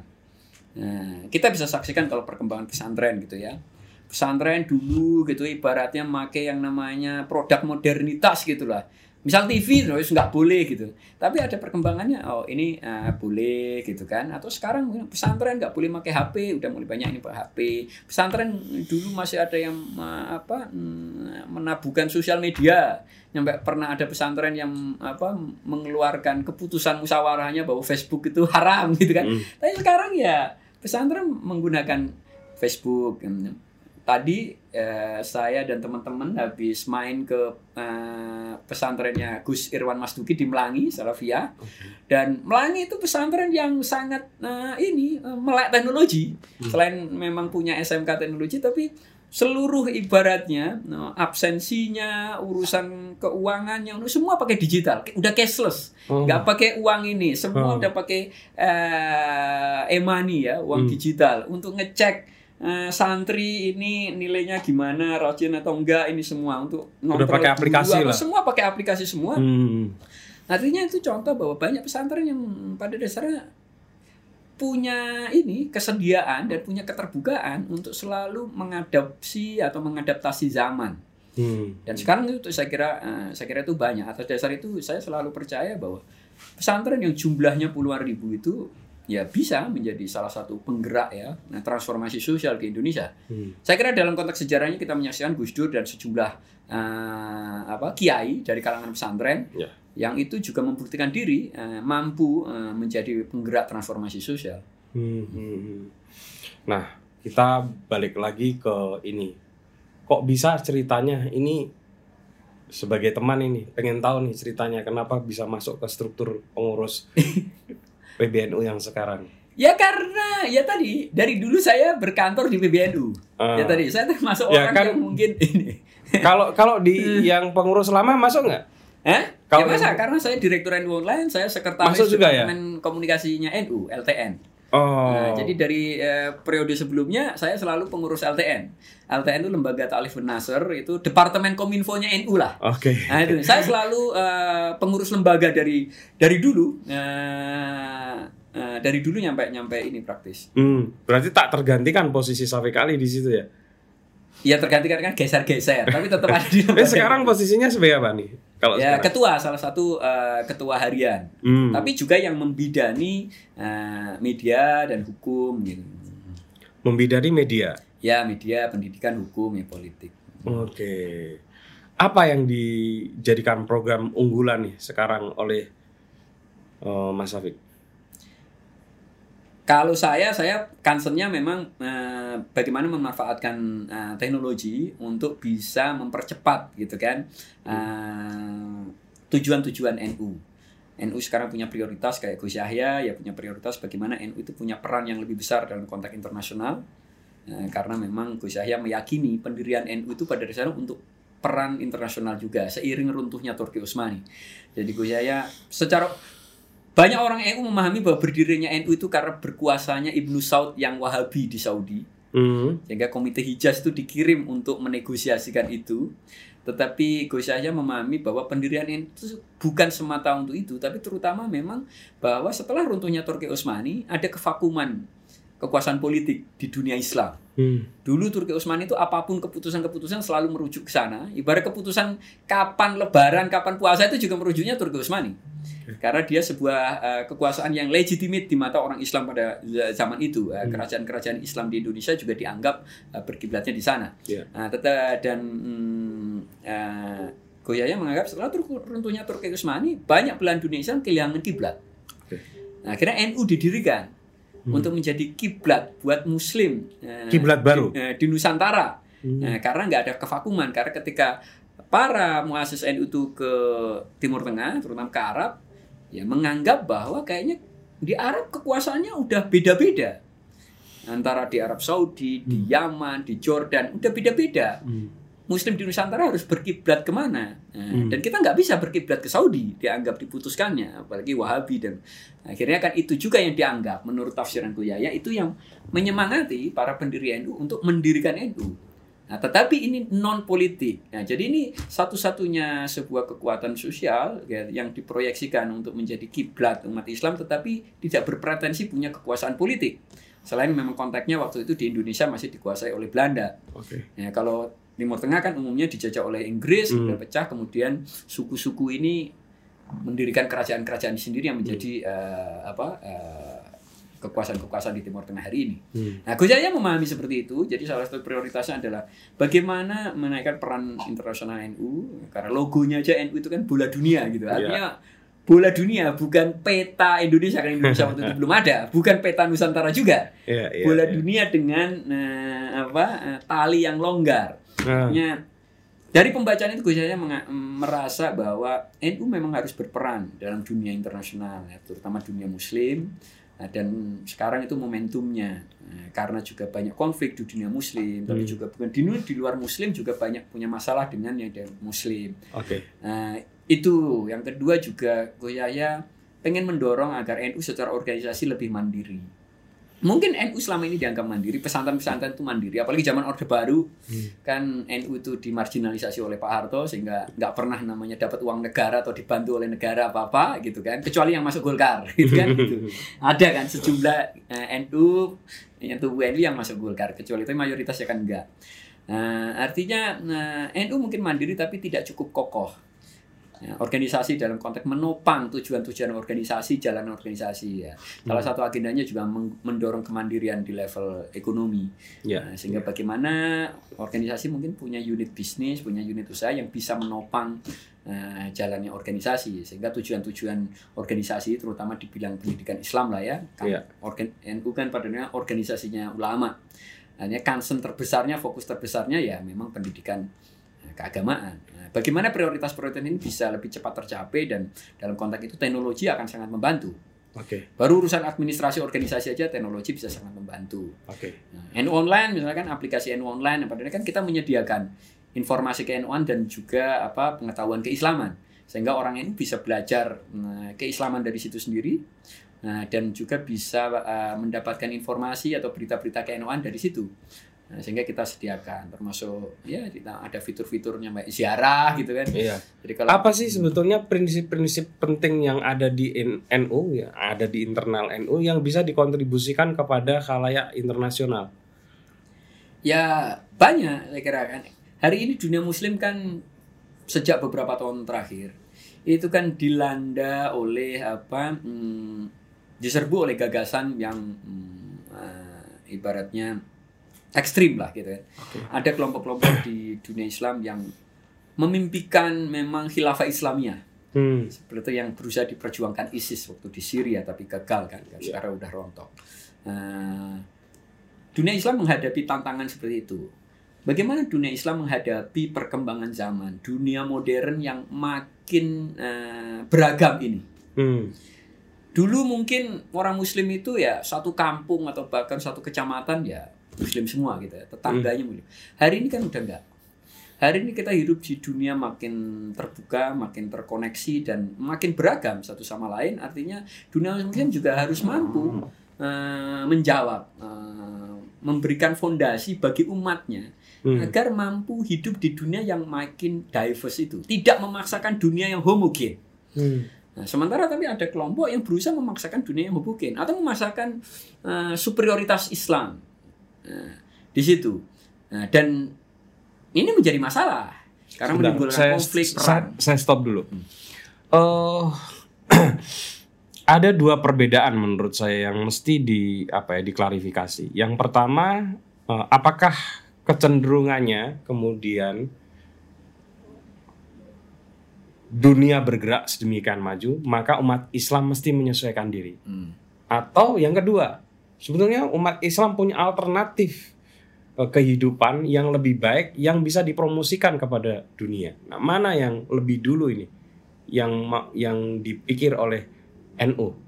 Nah, kita bisa saksikan kalau perkembangan pesantren gitu ya. Pesantren dulu gitu ibaratnya make yang namanya produk modernitas gitu lah. Misal TV terus nggak boleh gitu. Tapi ada perkembangannya, oh ini eh, boleh gitu kan. Atau sekarang pesantren nggak boleh pakai HP, udah mulai banyak ini pakai HP. Pesantren dulu masih ada yang eh, apa mm, menabuhkan sosial media. Nyampe pernah ada pesantren yang apa mengeluarkan keputusan musyawarahnya bahwa Facebook itu haram gitu kan. Hmm. Tapi sekarang ya pesantren menggunakan Facebook. Hmm. Tadi eh, saya dan teman-teman habis main ke eh, pesantrennya Gus Irwan Masduki di Melangi, Salafia. Dan Melangi itu pesantren yang sangat eh, ini eh, melek teknologi. Selain memang punya SMK teknologi, tapi seluruh ibaratnya no, absensinya, urusan keuangannya, semua pakai digital, udah cashless Oh. nggak pakai uang ini semua Oh. udah pakai eh, e-money ya uang Hmm. digital untuk ngecek eh, santri ini nilainya gimana rajin atau enggak ini semua untuk ngontrol pakai aplikasi lah. semua pakai aplikasi semua Hmm. artinya itu contoh bahwa banyak pesantren yang pada dasarnya punya ini kesediaan dan punya keterbukaan untuk selalu mengadopsi atau mengadaptasi zaman Hmm. dan sekarang itu saya kira eh, saya kira itu banyak. Atas dasar itu saya selalu percaya bahwa pesantren yang jumlahnya puluhan ribu itu ya bisa menjadi salah satu penggerak ya nah, transformasi sosial di Indonesia. Hmm. Saya kira dalam konteks sejarahnya kita menyaksikan Gus Dur dan sejumlah eh, apa kiai dari kalangan pesantren Ya. Yang itu juga membuktikan diri eh, mampu eh, menjadi penggerak transformasi sosial. Hmm, hmm, hmm. Nah, kita balik lagi ke ini. Kok bisa ceritanya ini sebagai teman ini pengen tahu nih ceritanya kenapa bisa masuk ke struktur pengurus (laughs) PBNU yang sekarang. Ya karena ya tadi dari dulu saya berkantor di PBNU. Ah. Ya tadi saya termasuk Ya orang kan- yang mungkin ini. Kalau kalau di yang pengurus lama masuk nggak? Eh? Kalau ya masa karena saya direktur NU online, saya sekretaris juga ya? Komunikasinya NU, LTN. Oh. Nah, jadi dari eh, periode sebelumnya saya selalu pengurus LTN. LTN itu lembaga Ta'lif Nasr, itu departemen kominfonya NU lah. Oke. Nah, itu saya selalu eh, pengurus lembaga dari dari dulu. eh, eh, dari dulu nyampe nyampe ini praktis. Hmm, berarti tak tergantikan posisi Safi kali di situ ya. Ya tergantikan kan geser-geser, tapi tetap ada di (laughs) Eh lembaga. sekarang posisinya sebagai apa nih? Kalau ya sekarang? ketua salah satu eh, ketua harian. Hmm. tapi juga yang membidani eh, media dan hukum gitu. membidani media. Ya, media, pendidikan, hukum, ya politik. Oke. apa yang dijadikan program unggulan nih sekarang oleh uh, Mas Safik? Kalau saya, saya concernnya memang uh, bagaimana memanfaatkan uh, teknologi untuk bisa mempercepat gitu kan uh, tujuan-tujuan NU. NU sekarang punya prioritas kayak Gus Yahya ya punya prioritas bagaimana NU itu punya peran yang lebih besar dalam konteks internasional uh, karena memang Gus Yahya meyakini pendirian NU itu pada dasarnya untuk peran internasional juga seiring runtuhnya Turki Utsmani. Jadi Gus Yahya secara banyak orang NU memahami bahwa berdirinya NU itu karena berkuasanya Ibnu Saud yang Wahabi di Saudi. Mm. Sehingga komite Hijaz itu dikirim untuk menegosiasikan itu. Tetapi Gus Yahya memahami bahwa pendirian NU itu bukan semata untuk itu, tapi terutama memang bahwa setelah runtuhnya Turki Utsmani ada kevakuman kekuasaan politik di dunia Islam. Hmm. Dulu Turki Utsmani itu apa pun keputusan-keputusan selalu merujuk ke sana. Ibarat keputusan kapan lebaran, kapan puasa itu juga merujuknya Turki Utsmani. (laughs) Karena dia sebuah uh, kekuasaan yang legitimate di mata orang Islam pada zaman itu. Uh, kerajaan-kerajaan Islam di Indonesia juga dianggap uh, berkiblatnya di sana. Yeah. Uh, tetap dan um, uh, Goyaya menganggap setelah runtuhnya Turki Utsmani banyak belahan dunia Islam kehilangan kiblat. Okay. Nah, akhirnya NU didirikan hmm. untuk menjadi kiblat buat Muslim. Kiblat baru di, di Nusantara. Hmm. Nah, karena nggak ada kevakuman. Karena ketika para muasis NU itu ke Timur Tengah, terutama ke Arab, ya menganggap bahwa kayaknya di Arab kekuasaannya udah beda-beda antara di Arab Saudi, hmm. di Yaman, di Jordan, udah beda-beda. Hmm. Muslim di Nusantara harus berkiblat ke mana? Nah, hmm. Dan kita nggak bisa berkiblat ke Saudi, dianggap diputuskannya, apalagi Wahabi dan akhirnya kan itu juga yang dianggap menurut tafsiran Kuyaya itu yang menyemangati para pendiri NU untuk mendirikan NU. Nah, tetapi ini non politik. Nah, jadi ini satu-satunya sebuah kekuatan sosial ya, yang diproyeksikan untuk menjadi kiblat umat Islam, tetapi tidak berpretensi punya kekuasaan politik. Selain memang konteksnya waktu itu di Indonesia masih dikuasai oleh Belanda. Okay. Ya, kalau Timur Tengah kan umumnya dijajah oleh Inggris, hmm. kemudian pecah, kemudian suku-suku ini mendirikan kerajaan-kerajaan sendiri yang menjadi hmm. uh, apa uh, kekuasaan-kekuasaan di Timur Tengah hari ini. Hmm. Nah, Gus Yahya memahami seperti itu. Jadi salah satu prioritasnya adalah bagaimana menaikkan peran internasional NU karena logonya aja NU itu kan bola dunia gitu. Iya. Artinya yeah. bola dunia bukan peta Indonesia kan Indonesia waktu itu (laughs) belum ada, bukan peta Nusantara juga. Yeah, yeah, bola yeah. dunia dengan uh, apa uh, tali yang longgar. Nah. dari pembacaan itu Gus Yahya merasa bahwa NU memang harus berperan dalam dunia internasional, ya, terutama dunia Muslim. Nah, dan sekarang itu momentumnya nah, karena juga banyak konflik di dunia Muslim, hmm. tapi juga bukan di, di luar Muslim juga banyak punya masalah dengan yang dari Muslim. Oke. Okay. Nah, itu yang kedua juga Gus Yahya pengen mendorong agar NU secara organisasi lebih mandiri mungkin NU selama ini dianggap mandiri, pesantren-pesantren itu mandiri, apalagi zaman Orde Baru hmm. kan NU itu dimarginalisasi oleh Pak Harto sehingga nggak pernah namanya dapat uang negara atau dibantu oleh negara apa-apa gitu kan, kecuali yang masuk Golkar (laughs) gitu kan gitu. Ada kan sejumlah eh, NU yang tubuh NU yang masuk Golkar, kecuali itu mayoritas ya kan enggak. Nah, artinya nah, NU mungkin mandiri tapi tidak cukup kokoh Ya, organisasi dalam konteks menopang tujuan-tujuan organisasi, jalan organisasi ya. Salah hmm. satu agendanya juga mendorong kemandirian di level ekonomi. Ya. Nah, sehingga ya. bagaimana organisasi mungkin punya unit bisnis, punya unit usaha yang bisa menopang uh, jalannya organisasi sehingga tujuan-tujuan organisasi terutama di bidang pendidikan Islam lah ya. Kan, ya. Organ, NU kan padanya organisasinya ulama. Hanya concern terbesarnya, fokus terbesarnya ya memang pendidikan eh, keagamaan. Bagaimana prioritas-prioritas ini bisa lebih cepat tercapai dan dalam konteks itu teknologi akan sangat membantu. Oke. Okay. Baru urusan administrasi organisasi aja teknologi bisa sangat membantu. Oke. Okay. Nah, NU online misalkan aplikasi NU online padahal kan kita menyediakan informasi ke NU dan juga apa pengetahuan keislaman sehingga orang ini bisa belajar nah, keislaman dari situ sendiri nah, dan juga bisa uh, mendapatkan informasi atau berita-berita ke NU dari situ. Nah, sehingga kita sediakan termasuk ya kita ada fitur-fiturnya mbak ziarah gitu kan. Iya. Jadi kalau apa sih sebetulnya prinsip-prinsip penting yang ada di NU ya, ada di internal NU yang bisa dikontribusikan kepada khalayak internasional? Ya banyak saya kira kan. Hari ini dunia muslim kan sejak beberapa tahun terakhir itu kan dilanda oleh apa hmm, diserbu oleh gagasan yang hmm, uh, ibaratnya ekstrim lah gitu kan. Okay. Ada kelompok-kelompok di dunia Islam yang memimpikan memang khilafah Islamiyah. Hmm. Seperti itu yang berusaha diperjuangkan ISIS waktu di Syria tapi gagal kan, kan Iya. sekarang udah rontok. Nah, dunia Islam menghadapi tantangan seperti itu. Bagaimana dunia Islam menghadapi perkembangan zaman, dunia modern yang makin eh, beragam ini? Hmm. Dulu mungkin orang Muslim itu ya satu kampung atau bahkan satu kecamatan ya Muslim semua gitu ya, tetangganya Muslim. Hari ini kan udah enggak. Hari ini kita hidup di dunia makin terbuka, makin terkoneksi dan makin beragam satu sama lain. Artinya dunia Muslim juga harus mampu eh, menjawab, eh, memberikan fondasi bagi umatnya Hmm. agar mampu hidup di dunia yang makin diverse itu, tidak memaksakan dunia yang homogen. Hmm. Nah, sementara tapi ada kelompok yang berusaha memaksakan dunia yang homogen atau memaksakan eh, superioritas Islam Nah, di situ. Nah, dan ini menjadi masalah karena Sebentar, menimbulkan saya, konflik saya, perang. saya stop dulu. Eh, (clears throat) ada dua perbedaan menurut saya yang mesti di apa ya diklarifikasi. Yang pertama, eh, apakah kecenderungannya kemudian dunia bergerak sedemikian maju, maka umat Islam mesti menyesuaikan diri. Hmm. Atau yang kedua, sebetulnya umat Islam punya alternatif eh, kehidupan yang lebih baik yang bisa dipromosikan kepada dunia. Nah, mana yang lebih dulu ini? Yang yang dipikir oleh NU.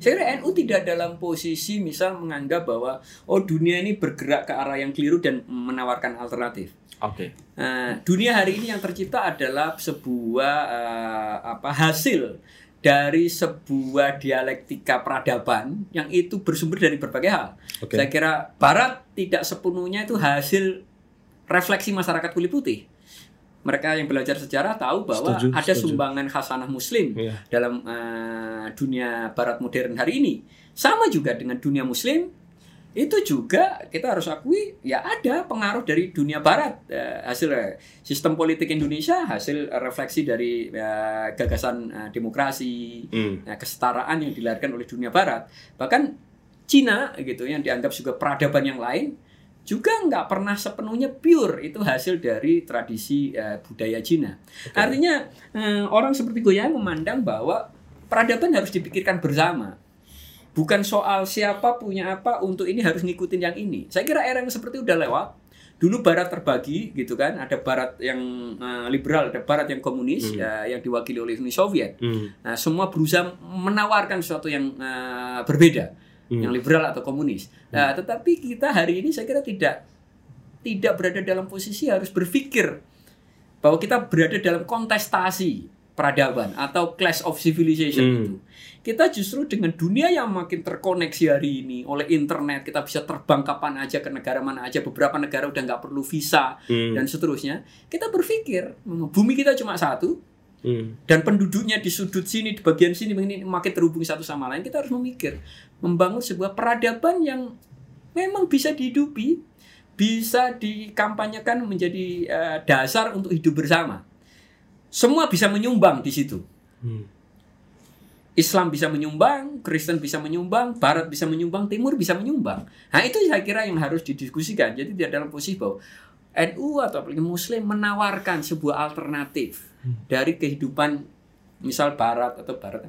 Saya kira NU tidak dalam posisi misal menganggap bahwa oh dunia ini bergerak ke arah yang keliru dan menawarkan alternatif. Oke. Nah, dunia hari ini yang tercipta adalah sebuah eh, apa hasil dari sebuah dialektika peradaban yang itu bersumber dari berbagai hal. Oke. Saya kira Barat tidak sepenuhnya itu hasil refleksi masyarakat kulit putih. Mereka yang belajar sejarah tahu bahwa Setuju, ada setuju. sumbangan khasanah Muslim Iya. dalam eh, dunia Barat modern hari ini. Sama juga dengan dunia Muslim itu juga kita harus akui ya ada pengaruh dari dunia barat. Eh, hasil eh, sistem politik Indonesia hasil refleksi dari eh, gagasan eh, demokrasi Hmm. eh, kesetaraan yang dilahirkan oleh dunia barat. Bahkan Cina gitu yang dianggap juga peradaban yang lain juga nggak pernah sepenuhnya pure. Itu hasil dari tradisi eh, budaya Cina. Artinya eh, orang seperti Goyang memandang bahwa peradaban harus dipikirkan bersama bukan soal siapa punya apa untuk ini harus ngikutin yang ini. Saya kira era yang seperti udah lewat. Dulu Barat terbagi gitu kan, ada Barat yang eh, liberal, ada Barat yang komunis ya, yang diwakili oleh Uni Soviet. Hmm. Nah, semua berusaha menawarkan sesuatu yang eh, berbeda, Hmm. yang liberal atau komunis. Nah, tetapi kita hari ini saya kira tidak tidak berada dalam posisi harus berpikir bahwa kita berada dalam kontestasi peradaban atau clash of civilization Hmm. itu. Kita justru dengan dunia yang makin terkoneksi hari ini oleh internet, kita bisa terbang kapan aja ke negara mana aja, beberapa negara udah nggak perlu visa Hmm. dan seterusnya. Kita berpikir bumi kita cuma satu, Hmm. dan penduduknya di sudut sini di bagian sini ini makin terhubung satu sama lain kita harus memikir membangun sebuah peradaban yang memang bisa dihidupi bisa dikampanyekan menjadi eh, dasar untuk hidup bersama semua bisa menyumbang di situ Hmm. Islam bisa menyumbang, Kristen bisa menyumbang, Barat bisa menyumbang, Timur bisa menyumbang. Nah itu saya kira yang harus didiskusikan. Jadi tidak dalam posisi bahwa NU atau apalagi Muslim menawarkan sebuah alternatif dari kehidupan misal Barat atau Barat.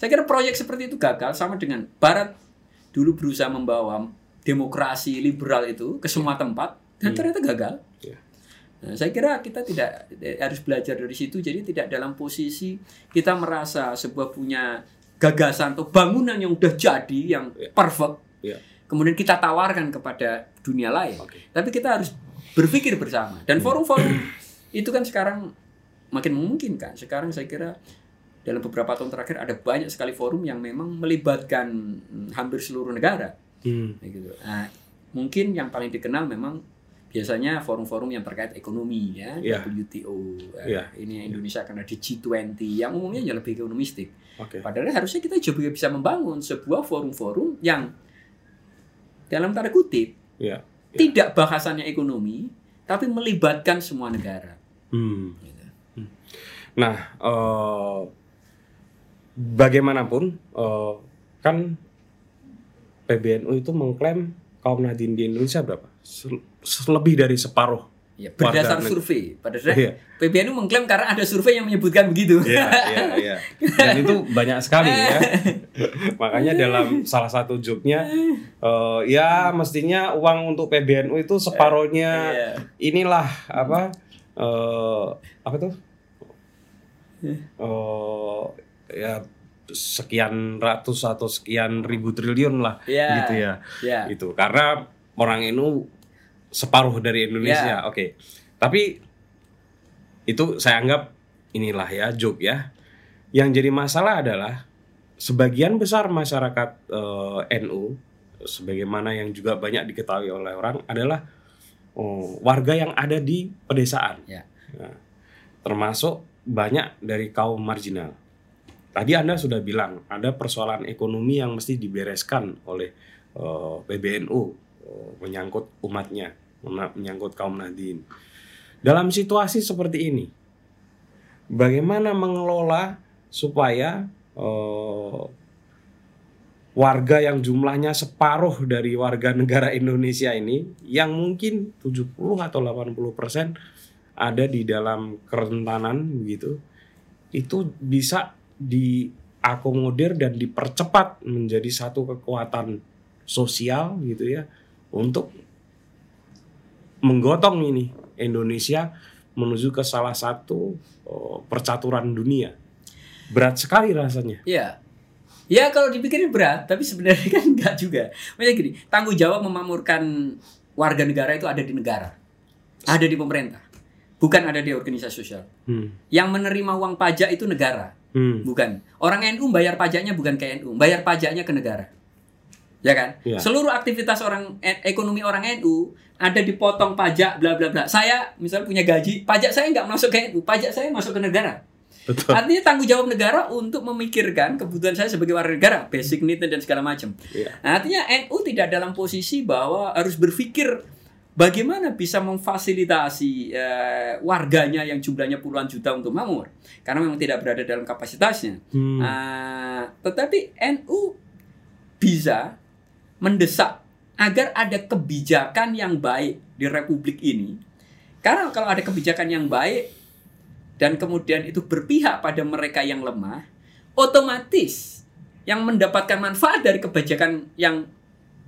Saya kira proyek seperti itu gagal sama dengan Barat dulu berusaha membawa demokrasi liberal itu ke semua tempat dan ternyata gagal. Ya. Nah, saya kira kita tidak eh, harus belajar dari situ. Jadi tidak dalam posisi kita merasa sebuah punya gagasan atau bangunan yang udah jadi yang Ya. perfect. Ya. Kemudian kita tawarkan kepada dunia lain. Oke. Tapi kita harus berpikir bersama. Dan forum-forum (clears throat) itu kan sekarang makin memungkinkan. Sekarang saya kira dalam beberapa tahun terakhir ada banyak sekali forum yang memang melibatkan hmm, hampir seluruh negara. Hmm. Gitu. Nah, mungkin yang paling dikenal memang biasanya forum-forum yang terkait ekonomi ya, Iya. WTO. Iya. Ini Indonesia karena di G20 yang umumnya ya lebih ekonomistik. Oke. Padahal harusnya kita juga bisa membangun sebuah forum-forum yang dalam tanda kutip Ya. tidak bahasannya ekonomi tapi melibatkan semua negara. Hmm. Gitu. Nah, eh, bagaimanapun eh, kan PBNU itu mengklaim kaum Nahdien di Indonesia berapa? Lebih dari separuh Ya, berdasar survei. Pada Iya. PBNU mengklaim karena ada survei yang menyebutkan begitu. Iya, iya, iya. Dan itu banyak sekali ya. (laughs) Makanya dalam salah satu joke-nya eh, ya mestinya uang untuk PBNU itu separohnya Iya. inilah apa eh apa tuh? Eh ya sekian ratus atau sekian ribu triliun lah Iya. gitu ya. Ya. Itu karena orang NU separuh dari Indonesia. Oke. Tapi itu saya anggap inilah ya joke ya. Yang jadi masalah adalah sebagian besar masyarakat eh, NU sebagaimana yang juga banyak diketahui oleh orang adalah oh, warga yang ada di pedesaan. Ya. Nah, termasuk banyak dari kaum marginal. Tadi Anda sudah bilang ada persoalan ekonomi yang mesti dibereskan oleh eh, PBNU menyangkut umatnya, menyangkut kaum Nahdien. Dalam situasi seperti ini, bagaimana mengelola supaya eh, warga yang jumlahnya separuh dari warga negara Indonesia ini yang mungkin 70 atau 80 persen ada di dalam kerentanan begitu itu bisa diakomodir dan dipercepat menjadi satu kekuatan sosial gitu ya untuk menggotong ini Indonesia menuju ke salah satu oh, percaturan dunia berat sekali rasanya Iya. Ya kalau dipikirin berat, tapi sebenarnya kan (laughs) enggak juga. Maksudnya gini, tanggung jawab memamurkan warga negara itu ada di negara. Ada di pemerintah. Bukan ada di organisasi sosial. hmm. Yang menerima uang pajak itu negara, Hmm. bukan. Orang NU bayar pajaknya bukan ke NU, bayar pajaknya ke negara. Ya kan? Iya. Seluruh aktivitas orang e- ekonomi orang NU ada dipotong pajak bla bla bla. Saya misalnya punya gaji, pajak saya nggak masuk ke NU, pajak saya masuk ke negara. betul Artinya tanggung jawab negara untuk memikirkan kebutuhan saya sebagai warga negara, basic need dan segala macam. Nah, artinya NU tidak dalam posisi bahwa harus berpikir bagaimana bisa memfasilitasi eh, warganya yang jumlahnya puluhan juta untuk makmur, karena memang tidak berada dalam kapasitasnya. Hmm. Ah, tetapi NU bisa mendesak agar ada kebijakan yang baik di republik ini. Karena kalau ada kebijakan yang baik dan kemudian itu berpihak pada mereka yang lemah, otomatis yang mendapatkan manfaat dari kebijakan yang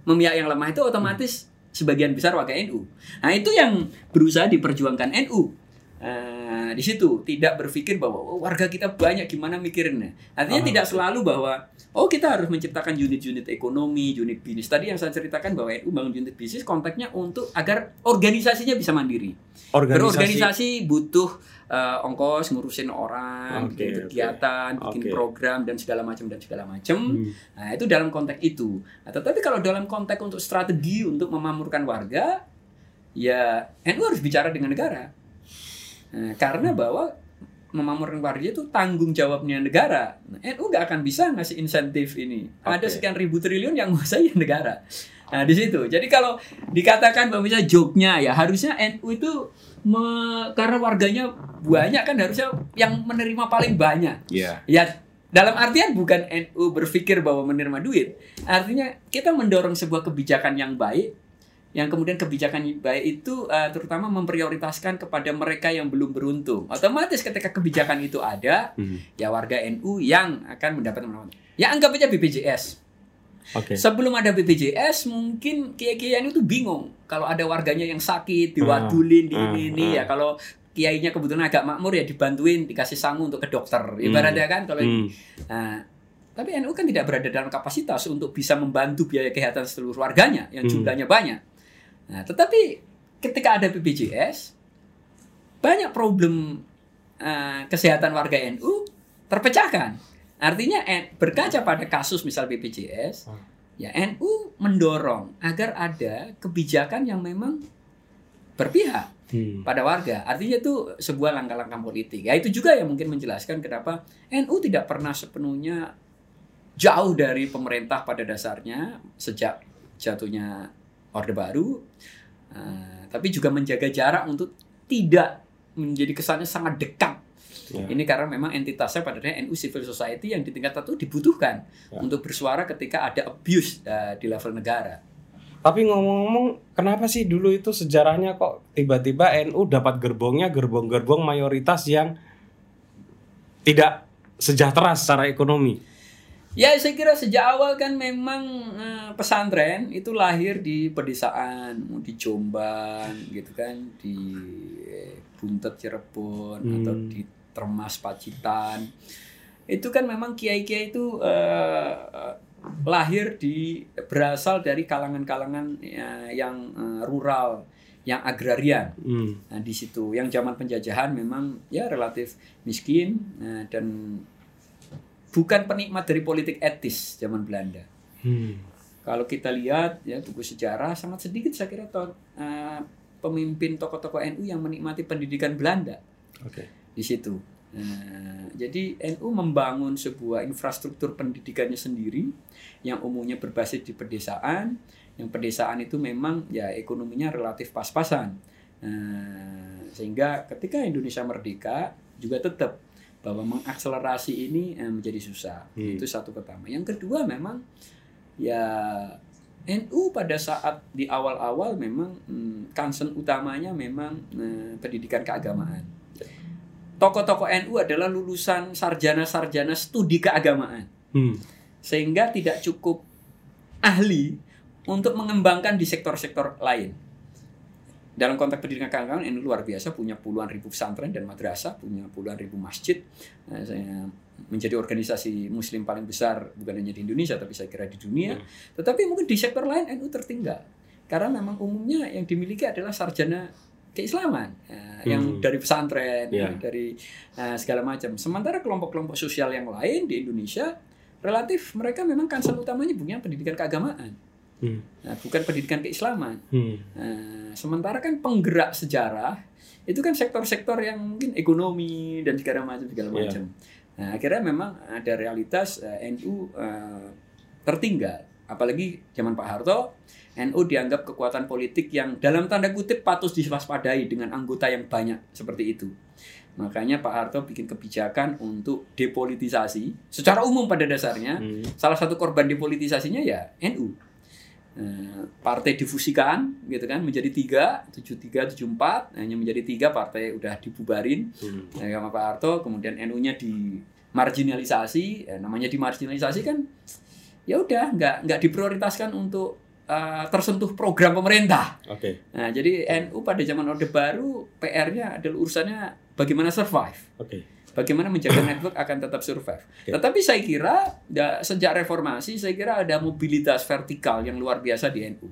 memihak yang lemah itu otomatis sebagian besar warga NU. Nah, itu yang berusaha diperjuangkan NU. Nah, di situ tidak berpikir bahwa oh, warga kita banyak gimana mikirinnya. Artinya Ah, tidak selalu bahwa oh kita harus menciptakan unit-unit ekonomi, unit bisnis. Tadi yang saya ceritakan bahwa NU bangun unit bisnis konteksnya untuk agar organisasinya bisa mandiri. Berorganisasi butuh eh, ongkos ngurusin orang, Oke, bikin kegiatan, bikin Oke. program dan segala macam dan segala macam. Hmm. Nah, itu dalam konteks itu. Nah, tetapi kalau dalam konteks untuk strategi untuk memamurkan warga, ya NU harus bicara dengan negara. Nah, karena bahwa memamurkan warga itu tanggung jawabnya negara. Nah, NU nggak akan bisa ngasih insentif ini. Ada Oke. sekian ribu triliun yang (laughs) menguasai negara. Nah, di situ. Jadi kalau dikatakan misalnya joknya ya harusnya NU itu me- karena warganya banyak kan harusnya yang menerima paling banyak. Iya. Ya, dalam artian bukan NU berpikir bahwa menerima duit. Artinya kita mendorong sebuah kebijakan yang baik, yang kemudian kebijakan baik itu eh, terutama memprioritaskan kepada mereka yang belum beruntung. Otomatis ketika kebijakan itu ada, Hmm. ya warga NU yang akan mendapatkan manfaat. Ya anggap aja BPJS. Oke. Sebelum ada BPJS mungkin kiai-kiai itu bingung kalau ada warganya yang sakit diwadulin di ah, ini ini ah. ya kalau kiainya kebetulan agak makmur ya dibantuin dikasih sangu untuk ke dokter ibaratnya kan kalau Hmm. Nah, tapi NU kan tidak berada dalam kapasitas untuk bisa membantu biaya kesehatan seluruh warganya yang Hmm. jumlahnya banyak. Nah, tetapi ketika ada BPJS, banyak problem eh, kesehatan warga NU terpecahkan. Artinya eh, berkaca pada kasus misal BPJS, Hmm. ya NU mendorong agar ada kebijakan yang memang berpihak Hmm. pada warga. Artinya itu sebuah langkah-langkah politik. Ya itu juga yang mungkin menjelaskan kenapa NU tidak pernah sepenuhnya jauh dari pemerintah pada dasarnya sejak jatuhnya Orde Baru, Eh, tapi juga menjaga jarak untuk tidak menjadi kesannya sangat dekat. Ya. Ini karena memang entitasnya pada dasarnya NU civil society yang di tingkat satu dibutuhkan Ya. untuk bersuara ketika ada abuse eh, di level negara. Tapi ngomong-ngomong, kenapa sih dulu itu sejarahnya kok tiba-tiba NU dapat gerbongnya gerbong-gerbong mayoritas yang tidak sejahtera secara ekonomi? Ya saya kira sejak awal kan memang eh, pesantren itu lahir di pedesaan, di Jombang gitu kan, di eh, Buntet Cirebon atau di Termas Pacitan. Itu kan memang kiai-kiai itu eh, eh, lahir di berasal dari kalangan-kalangan ya, yang eh, rural, yang agrarian. Hmm. Nah, di situ yang zaman penjajahan memang ya relatif miskin nah, dan bukan penikmat dari politik etis zaman Belanda. Hmm. Kalau kita lihat ya buku sejarah sangat sedikit saya kira to- eh, pemimpin tokoh-tokoh NU yang menikmati pendidikan Belanda Oke. di situ. Nah, jadi NU membangun sebuah infrastruktur pendidikannya sendiri yang umumnya berbasis di pedesaan. Yang pedesaan itu memang ya ekonominya relatif pas-pasan. Nah, sehingga ketika Indonesia merdeka juga tetap bahwa mengakselerasi ini eh, menjadi susah. Hmm. Itu satu pertama. Yang kedua memang ya NU pada saat di awal-awal memang hmm, concern utamanya memang eh, pendidikan keagamaan tokoh-tokoh NU adalah lulusan sarjana-sarjana studi keagamaan. Hmm. Sehingga tidak cukup ahli untuk mengembangkan di sektor-sektor lain. Dalam konteks pendidikan keagamaan NU luar biasa punya puluhan ribu pesantren dan madrasah, punya puluhan ribu masjid. Nah, saya menjadi organisasi muslim paling besar bukan hanya di Indonesia tapi saya kira di dunia. Tetapi mungkin di sektor lain NU tertinggal. Karena memang umumnya yang dimiliki adalah sarjana keislaman yang Hmm. dari pesantren, Ya. dari eh, segala macam. Sementara kelompok-kelompok sosial yang lain di Indonesia relatif mereka memang concern utamanya punya pendidikan keagamaan, Hmm. nah, bukan pendidikan keislaman. Hmm. Nah, sementara kan penggerak sejarah itu kan sektor-sektor yang mungkin ekonomi dan segala macam segala Iya. macam. Nah, akhirnya memang ada realitas eh, NU eh, tertinggal, apalagi zaman Pak Harto. NU dianggap kekuatan politik yang dalam tanda kutip patut diwaspadai dengan anggota yang banyak seperti itu. Makanya Pak Harto bikin kebijakan untuk depolitisasi secara umum pada dasarnya. Hmm. Salah satu korban depolitisasinya ya NU. Eh, partai difusikan gitu kan menjadi tiga tujuh tiga tujuh empat hanya menjadi tiga partai udah dibubarin Hmm. ya, sama Pak Harto kemudian NU-nya dimarginalisasi eh, namanya dimarginalisasi kan ya udah nggak nggak diprioritaskan untuk eh, tersentuh program pemerintah Oke. nah jadi NU pada zaman Orde Baru PR-nya adalah urusannya bagaimana survive Oke. Bagaimana menjaga network akan tetap survive. Oke. Tetapi saya kira ya, sejak reformasi saya kira ada mobilitas vertikal yang luar biasa di NU.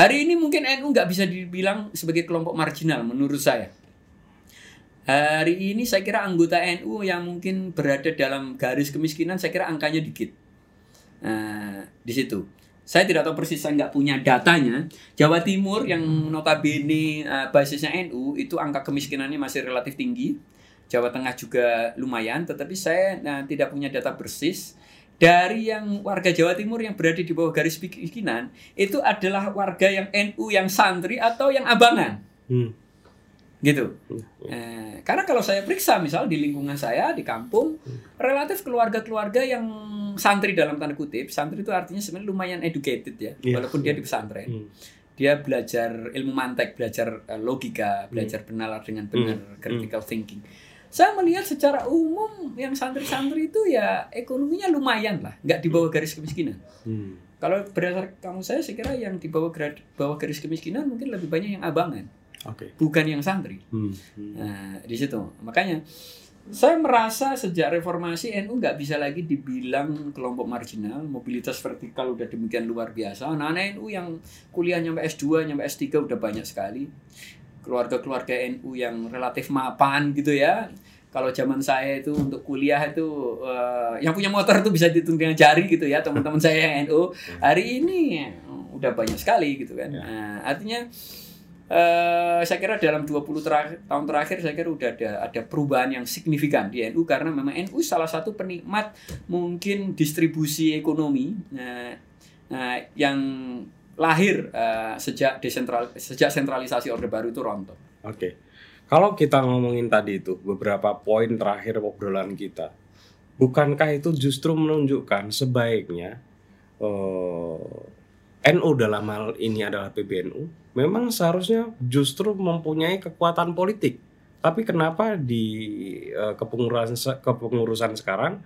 Hari ini mungkin NU nggak bisa dibilang sebagai kelompok marginal menurut saya. Hari ini saya kira anggota NU yang mungkin berada dalam garis kemiskinan saya kira angkanya dikit. Nah, di situ. Saya tidak tahu persis, saya nggak punya datanya. Jawa Timur yang notabene eh, basisnya NU itu angka kemiskinannya masih relatif tinggi. Jawa Tengah juga lumayan, tetapi saya nah, tidak punya data persis. Dari yang warga Jawa Timur yang berada di bawah garis kemiskinan, itu adalah warga yang NU yang santri atau yang abangan. Hmm. Gitu. Eh, karena kalau saya periksa misal di lingkungan saya di kampung relatif keluarga-keluarga yang santri dalam tanda kutip santri itu artinya sebenarnya lumayan educated ya Iya. walaupun dia di pesantren Hmm. dia belajar ilmu mantek belajar eh, logika belajar benalar dengan benar critical thinking saya melihat secara umum yang santri-santri itu ya ekonominya lumayan lah nggak di bawah garis kemiskinan Hmm. kalau berdasar kamu saya saya kira yang di bawah bawah garis kemiskinan mungkin lebih banyak yang abangan Oke. bukan yang santri Hmm. Hmm. Nah, di situ. Makanya saya merasa sejak reformasi NU nggak bisa lagi dibilang kelompok marginal, mobilitas vertikal udah demikian luar biasa. Anak-anak NU yang kuliah nyampe S2, nyampe S3 udah banyak sekali. Keluarga-keluarga NU yang relatif mapan gitu ya. Kalau zaman saya itu untuk kuliah itu eh, yang punya motor itu bisa dihitung dengan jari gitu ya teman-teman saya yang NU. Hari ini udah banyak sekali gitu kan. Ya. Nah, artinya eh saya kira dalam 20 terak- tahun terakhir saya kira udah ada ada perubahan yang signifikan di NU karena memang NU salah satu penikmat mungkin distribusi ekonomi nah, nah, yang lahir eh, sejak desentral sejak sentralisasi Orde Baru itu rontok. Oke. Kalau kita ngomongin tadi itu beberapa poin terakhir obrolan kita, bukankah itu justru menunjukkan sebaiknya eh, NU dalam hal ini adalah PBNU memang seharusnya justru mempunyai kekuatan politik. Tapi kenapa di uh, kepengurusan kepengurusan sekarang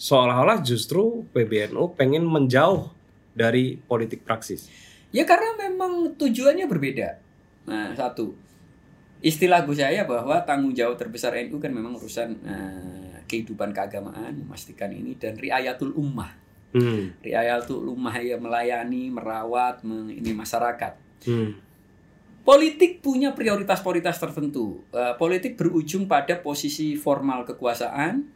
seolah-olah justru PBNU pengen menjauh dari politik praksis? Ya karena memang tujuannya berbeda. Nah, satu. Istilah gue saya bahwa tanggung jawab terbesar NU kan memang urusan uh, kehidupan keagamaan, memastikan ini dan riayatul ummah Hmm. tuh rumah ya melayani, merawat, ini masyarakat. Hmm. Politik punya prioritas-prioritas tertentu. Uh, politik berujung pada posisi formal kekuasaan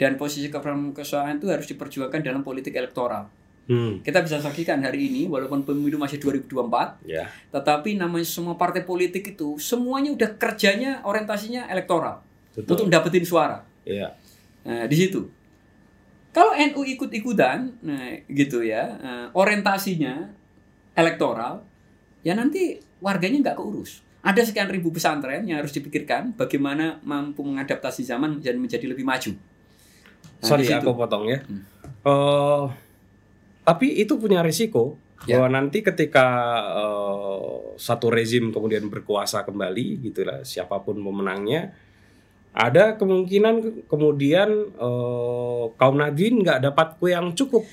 dan posisi kekuasaan itu harus diperjuangkan dalam politik elektoral. Hmm. Kita bisa saksikan hari ini walaupun pemilu masih 2024, yeah. tetapi namanya semua partai politik itu semuanya udah kerjanya orientasinya elektoral Betul. untuk dapetin suara. Yeah. Nah, di situ. Kalau NU ikut-ikutan, nah, gitu ya, uh, orientasinya elektoral, ya nanti warganya nggak keurus. Ada sekian ribu pesantren yang harus dipikirkan bagaimana mampu mengadaptasi zaman dan menjadi lebih maju. Nah, Sorry, aku potong ya. Hmm. Uh, tapi itu punya risiko ya. bahwa nanti ketika uh, satu rezim kemudian berkuasa kembali, gitulah siapa pun pemenangnya ada kemungkinan kemudian uh, kaum Nadine nggak dapat kue yang cukup.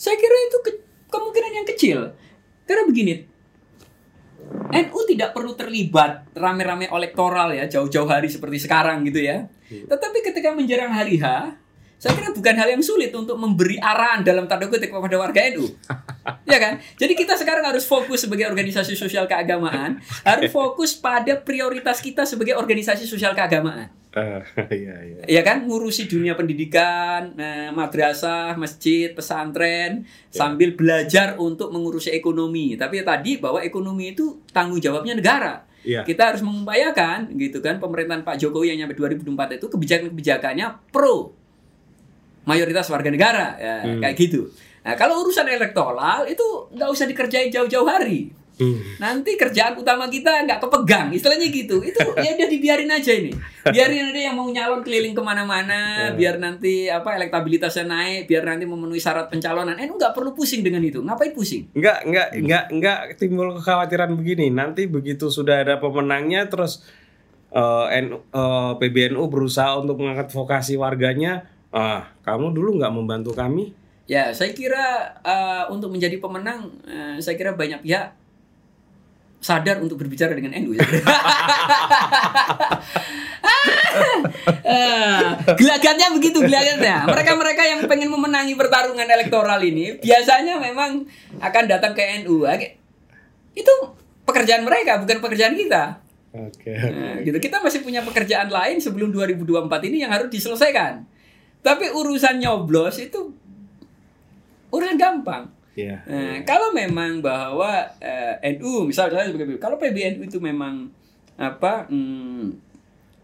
Saya kira itu ke kemungkinan yang kecil. Karena begini, NU tidak perlu terlibat rame-rame elektoral ya jauh-jauh hari seperti sekarang gitu ya. Hmm. Tetapi ketika menjelang hari H, saya kira bukan hal yang sulit untuk memberi arahan dalam tanda kutip kepada warga NU. ya kan? Jadi kita sekarang harus fokus sebagai organisasi sosial keagamaan, (laughs) harus fokus pada prioritas kita sebagai organisasi sosial keagamaan. Uh, (laughs) iya, iya. Ya kan ngurusi dunia pendidikan, eh, madrasah, masjid, pesantren, yeah. sambil belajar untuk mengurusi ekonomi. Tapi ya tadi bahwa ekonomi itu tanggung jawabnya negara. Yeah. Kita harus mengupayakan gitu kan pemerintahan Pak Jokowi yang nyampe 2004 itu kebijakan-kebijakannya pro mayoritas warga negara ya hmm. kayak gitu. Nah kalau urusan elektoral itu nggak usah dikerjain jauh-jauh hari. Hmm. Nanti kerjaan utama kita nggak kepegang, istilahnya gitu. Itu (laughs) ya udah dibiarin aja ini. Biarin aja yang mau nyalon keliling ke mana-mana, hmm. biar nanti apa elektabilitasnya naik, biar nanti memenuhi syarat pencalonan. Eh, nggak perlu pusing dengan itu. Ngapain pusing? Nggak, nggak, hmm. nggak, nggak timbul kekhawatiran begini. Nanti begitu sudah ada pemenangnya, terus uh, N, uh, PBNU berusaha untuk mengangkat vokasi warganya Ah, kamu dulu nggak membantu kami? Ya, saya kira uh, untuk menjadi pemenang, uh, saya kira banyak pihak sadar untuk berbicara dengan NU. Ya. uh, (laughs) gelagatnya begitu gelagatnya. Mereka-mereka yang pengen memenangi pertarungan elektoral ini biasanya memang akan datang ke NU. Itu pekerjaan mereka, bukan pekerjaan kita. Oke. Okay, okay. Nah, gitu. Kita masih punya pekerjaan lain sebelum 2024 ini yang harus diselesaikan. Tapi urusan nyoblos itu urusan gampang. Yeah. Nah, kalau memang bahwa uh, eh, NU misalnya sebagai kalau PBNU itu memang apa hmm,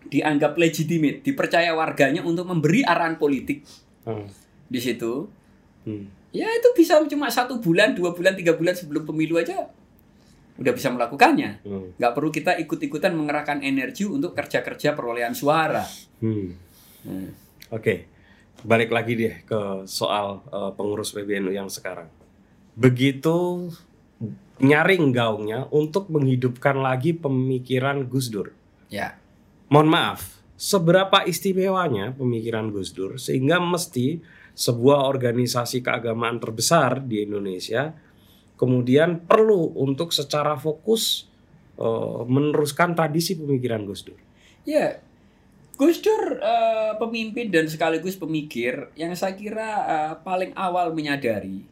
dianggap legitimate, dipercaya warganya untuk memberi arahan politik hmm. di situ, hmm. ya itu bisa cuma satu bulan, dua bulan, tiga bulan sebelum pemilu aja udah bisa melakukannya. Hmm. Gak perlu kita ikut-ikutan mengerahkan energi untuk kerja-kerja perolehan suara. Hmm. Hmm. Oke. Okay balik lagi deh ke soal uh, pengurus PBNU yang sekarang. Begitu nyaring gaungnya untuk menghidupkan lagi pemikiran Gus Dur. Ya. Mohon maaf, seberapa istimewanya pemikiran Gus Dur sehingga mesti sebuah organisasi keagamaan terbesar di Indonesia kemudian perlu untuk secara fokus uh, meneruskan tradisi pemikiran Gus Dur. Ya, Gus Dur uh, pemimpin dan sekaligus pemikir yang saya kira uh, paling awal menyadari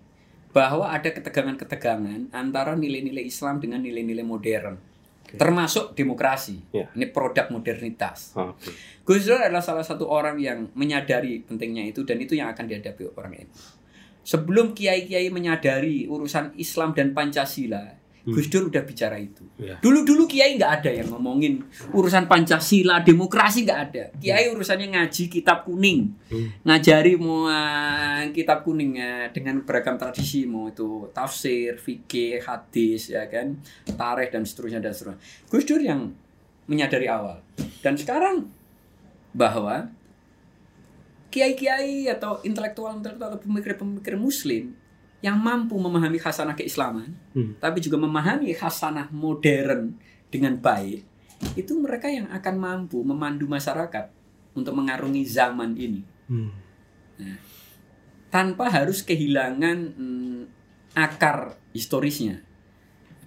bahwa ada ketegangan-ketegangan antara nilai-nilai Islam dengan nilai-nilai modern. Okay. Termasuk demokrasi. Yeah. Ini produk modernitas. Okay. Gus Dur adalah salah satu orang yang menyadari pentingnya itu dan itu yang akan dihadapi orang ini. Sebelum kiai-kiai menyadari urusan Islam dan Pancasila, Hmm. Gus Dur udah bicara itu. Ya. Dulu-dulu Kiai nggak ada yang ngomongin urusan Pancasila, demokrasi nggak ada. Kiai hmm. urusannya ngaji kitab kuning, hmm. ngajari mau uh, kitab kuning ya, dengan beragam tradisi mau itu tafsir, fikih, hadis ya kan, tarikh dan seterusnya dan seterusnya. Gus Dur yang menyadari awal. Dan sekarang bahwa kiai-kiai atau intelektual-intelektual atau pemikir-pemikir muslim yang mampu memahami khasanah keislaman, Hmm. tapi juga memahami khasanah modern dengan baik, itu mereka yang akan mampu memandu masyarakat untuk mengarungi zaman ini Hmm. tanpa harus kehilangan mm, akar historisnya.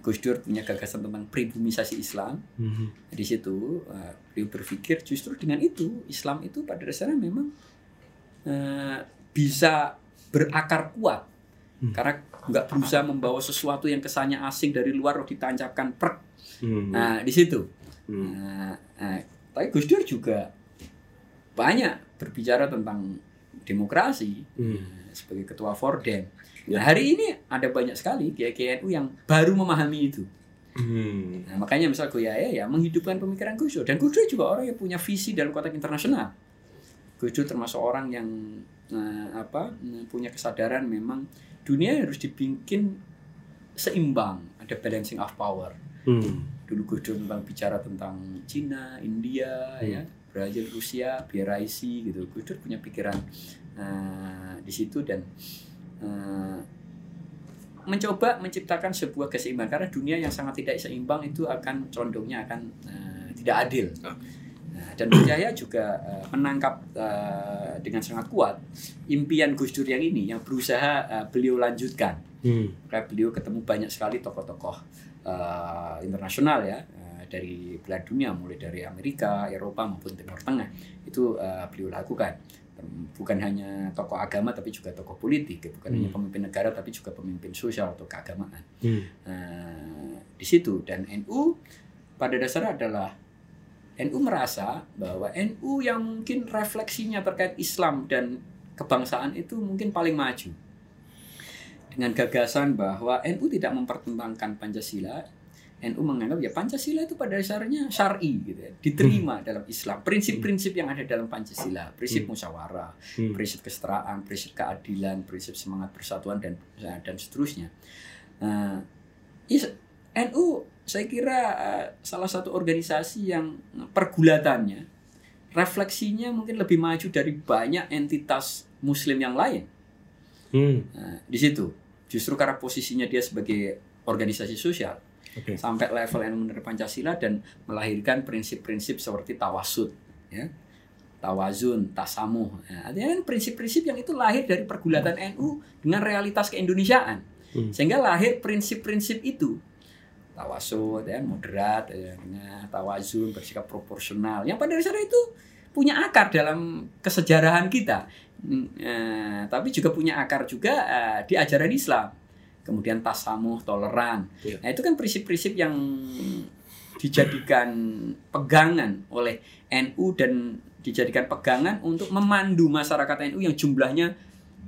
Gus Dur punya gagasan tentang pribumisasi Islam. Hmm. Di situ uh, beliau berpikir justru dengan itu Islam itu pada dasarnya memang uh, bisa berakar kuat Hmm. karena nggak berusaha membawa sesuatu yang kesannya asing dari luar lalu ditancapkan per. Hmm. Nah di situ. Hmm. Nah, nah, tapi Gus Dur juga banyak berbicara tentang demokrasi Hmm. Nah, sebagai ketua Fordem. Ya. Nah, hari ini ada banyak sekali kiai NU yang baru memahami itu. Hmm. Nah, makanya misal Goyaya ya menghidupkan pemikiran Gus Dur dan Gus Dur juga orang yang punya visi dalam konteks internasional. Gus Dur termasuk orang yang eh, apa eh, punya kesadaran memang dunia harus dibikin seimbang, ada balancing of power. Hmm. Dulu Gus Dur memang bicara tentang Cina, India, Hmm. ya, Brazil, Rusia, BRIC gitu. Gus Dur punya pikiran eh, di situ dan eh, mencoba menciptakan sebuah keseimbangan karena dunia yang sangat tidak seimbang itu akan condongnya akan eh, tidak adil. Nah, dan Wijaya juga eh, menangkap eh, dengan sangat kuat impian Gus Dur yang ini yang berusaha eh, beliau lanjutkan. Hmm. Maka beliau ketemu banyak sekali tokoh-tokoh eh, internasional ya eh, dari belahan dunia mulai dari Amerika, Eropa maupun Timur Tengah itu eh, beliau lakukan bukan hanya tokoh agama tapi juga tokoh politik bukan Hmm. hanya pemimpin negara tapi juga pemimpin sosial atau keagamaan Hmm. Nah, di situ dan NU pada dasarnya adalah NU merasa bahwa NU yang mungkin refleksinya terkait Islam dan kebangsaan itu mungkin paling maju dengan gagasan bahwa NU tidak mempertentangkan Pancasila NU menganggap ya Pancasila itu pada dasarnya syar'i gitu ya, diterima dalam Islam prinsip-prinsip yang ada dalam Pancasila prinsip Hmm. musyawarah Hmm. prinsip kesetaraan, prinsip keadilan, prinsip semangat persatuan dan dan seterusnya. Nah, is- NU saya kira eh, salah satu organisasi yang pergulatannya refleksinya mungkin lebih maju dari banyak entitas Muslim yang lain. Hmm. Nah, di situ justru karena posisinya dia sebagai organisasi sosial Oke. sampai level NU menerima Pancasila dan melahirkan prinsip-prinsip seperti tawasud, ya, tawazun, tasamuh. Nah, artinya kan prinsip-prinsip yang itu lahir dari pergulatan NU dengan realitas keindonesiaan, Hmm. sehingga lahir prinsip-prinsip itu tawasud, ya, moderat, ya, nah, tawazun, bersikap proporsional, yang pada dasarnya itu punya akar dalam kesejarahan kita, Hmm, eh, tapi juga punya akar juga eh, di ajaran Islam kemudian tasamuh, toleran. Iya. Nah, itu kan prinsip-prinsip yang dijadikan pegangan oleh NU dan dijadikan pegangan untuk memandu masyarakat NU yang jumlahnya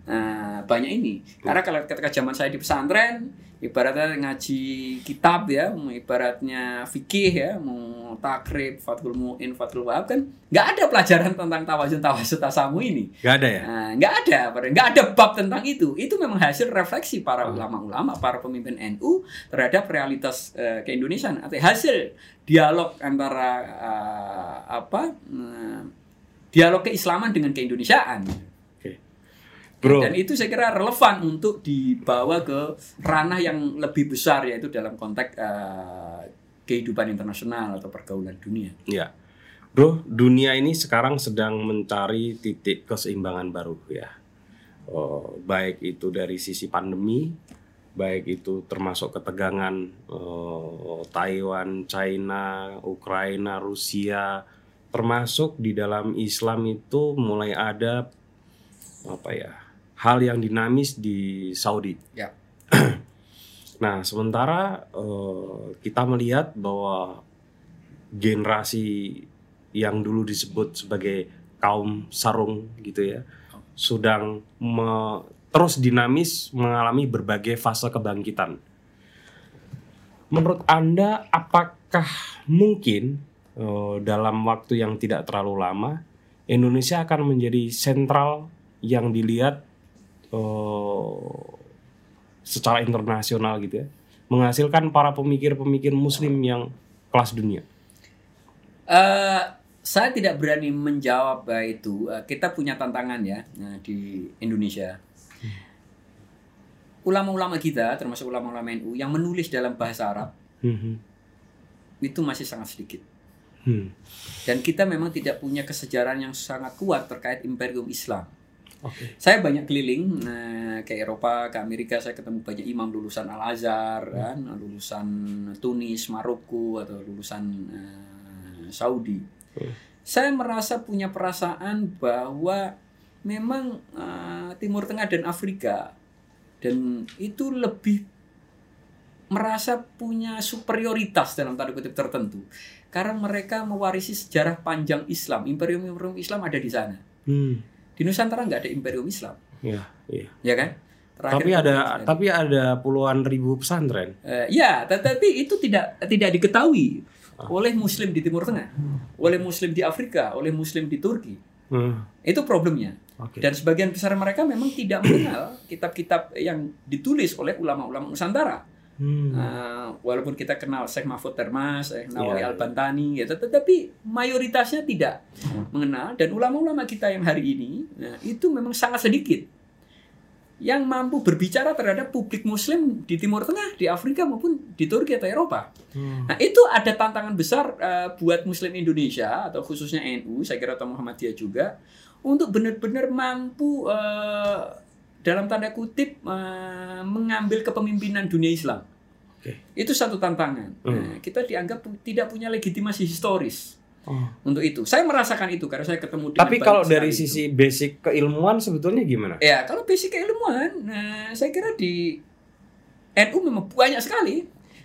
eh, banyak ini. Karena kalau ketika zaman saya di pesantren, ibaratnya ngaji kitab ya, ibaratnya fikih ya, mau takrib, fathul mu'in, fathul wahab kan nggak ada pelajaran tentang tawazun, tawasud, tasamu ini. Gak ada ya? Nah, nggak ada, nggak ada bab tentang itu. Itu memang hasil refleksi para Hmm. ulama-ulama, para pemimpin NU terhadap realitas eh, keindonesiaan. Atau hasil dialog antara eh, apa eh, dialog keislaman dengan keindonesiaan. Bro. Dan itu saya kira relevan untuk dibawa ke ranah yang lebih besar yaitu dalam konteks eh, kehidupan internasional atau pergaulan dunia. Ya. Bro, dunia ini sekarang sedang mencari titik keseimbangan baru ya. Oh, baik itu dari sisi pandemi, baik itu termasuk ketegangan oh, Taiwan, China, Ukraina, Rusia, termasuk di dalam Islam itu mulai ada apa ya hal yang dinamis di Saudi. Ya. (clears throat) nah, sementara eh, kita melihat bahwa generasi yang dulu disebut sebagai kaum sarung gitu ya, sedang me- terus dinamis mengalami berbagai fase kebangkitan. Menurut Anda, apakah mungkin eh, dalam waktu yang tidak terlalu lama Indonesia akan menjadi sentral yang dilihat eh, secara internasional gitu ya, menghasilkan para pemikir-pemikir Muslim yang kelas dunia. Eh, saya tidak berani menjawab itu. Eh, kita punya tantangan ya nah, di Indonesia. ulama-ulama kita, termasuk ulama-ulama NU yang menulis dalam bahasa Arab Mhm. itu masih sangat sedikit. Hmm. Dan kita memang tidak punya kesejarahan yang sangat kuat terkait imperium Islam. Oke. Saya banyak keliling nah, ke Eropa, ke Amerika, saya ketemu banyak imam lulusan Al Azhar, kan, lulusan Tunis, Maroko atau lulusan eh, Saudi. Hmm. Saya merasa punya perasaan bahwa memang eh, Timur Tengah dan Afrika dan itu lebih merasa punya superioritas dalam tanda kutip tertentu karena mereka mewarisi sejarah panjang Islam imperium-imperium Islam ada di sana Hmm. Di Nusantara nggak ada imperium Islam Ya, iya. ya kan Terakhir Tapi ada Kristen. tapi ada puluhan ribu pesantren. Eh, ya tetapi itu tidak tidak diketahui oleh Muslim di Timur Tengah oleh Muslim di Afrika oleh Muslim di Turki Hmm. itu problemnya Oke. dan sebagian besar mereka memang tidak mengenal kitab-kitab yang ditulis oleh ulama-ulama Nusantara Hmm. Uh, walaupun kita kenal Syekh Mahfud Termas, Syekh Nawawi Iya. Al-Bantani, ya, tet- tetapi mayoritasnya tidak mengenal dan ulama-ulama kita yang hari ini nah, itu memang sangat sedikit yang mampu berbicara terhadap publik Muslim di Timur Tengah, di Afrika maupun di Turki atau Eropa. Hmm. Nah itu ada tantangan besar uh, buat Muslim Indonesia atau khususnya NU, saya kira atau Muhammadiyah juga untuk benar-benar mampu uh, dalam tanda kutip uh, mengambil kepemimpinan dunia Islam. Oke. Itu satu tantangan. Hmm. Nah, kita dianggap tidak punya legitimasi historis Oh. untuk itu. Saya merasakan itu karena saya ketemu dengan Tapi kalau dari itu. sisi basic keilmuan sebetulnya gimana? Ya, kalau basic keilmuan, nah, saya kira di NU memang banyak sekali.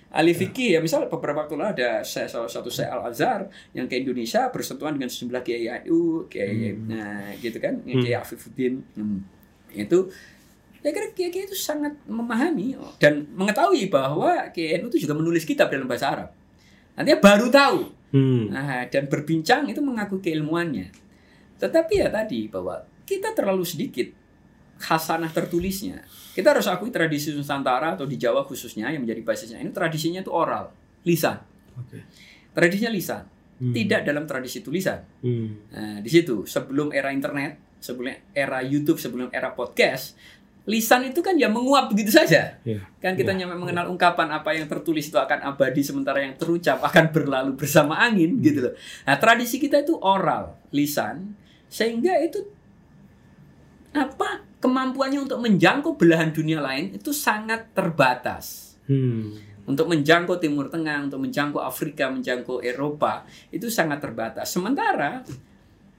Ahli fikih ya, misal beberapa waktu lalu ada saya salah satu saya Al Azhar yang ke Indonesia bersentuhan dengan sejumlah kiai NU, kiai, Hmm. nah gitu kan, Hmm. kiai Afifuddin, Hmm. itu saya kira kiai-kiai itu sangat memahami dan mengetahui bahwa kiai NU itu juga menulis kitab dalam bahasa Arab. Nantinya baru tahu Hmm. Nah, dan berbincang itu mengaku keilmuannya. Tetapi ya tadi bahwa kita terlalu sedikit khasanah tertulisnya. Kita harus akui tradisi Nusantara atau di Jawa khususnya yang menjadi basisnya ini tradisinya itu oral, lisan. Oke. Tradisinya lisan, Hmm. tidak dalam tradisi tulisan. Hmm. Nah, di situ sebelum era internet, sebelum era YouTube, sebelum era podcast, lisan itu kan ya menguap begitu saja. Iya. Kan kita nyampe mengenal ungkapan apa yang tertulis itu akan abadi sementara yang terucap akan berlalu bersama angin gitu loh. Nah, tradisi kita itu oral, lisan sehingga itu apa kemampuannya untuk menjangkau belahan dunia lain itu sangat terbatas. Hmm. Untuk menjangkau Timur Tengah, untuk menjangkau Afrika, menjangkau Eropa itu sangat terbatas. Sementara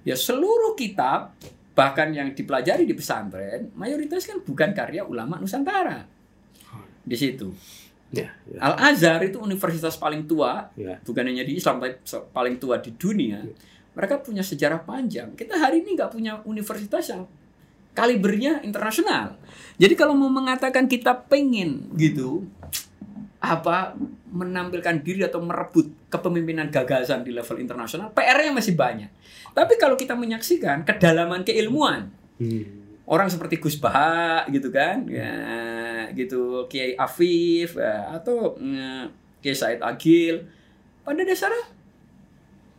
ya seluruh kitab bahkan yang dipelajari di pesantren mayoritas kan bukan karya ulama Nusantara. Di situ. Ya, ya. Al Azhar itu universitas paling tua, Ya. bukan hanya di Islam tapi paling tua di dunia. Mereka punya sejarah panjang. Kita hari ini nggak punya universitas yang kalibernya internasional. Jadi kalau mau mengatakan kita pengen gitu apa menampilkan diri atau merebut kepemimpinan gagasan di level internasional, PR-nya masih banyak. Tapi kalau kita menyaksikan kedalaman keilmuan, Hmm. orang seperti Gus Baha gitu kan ya gitu Kiai Afif ya, atau mm, Kiai Said Agil pada dasarnya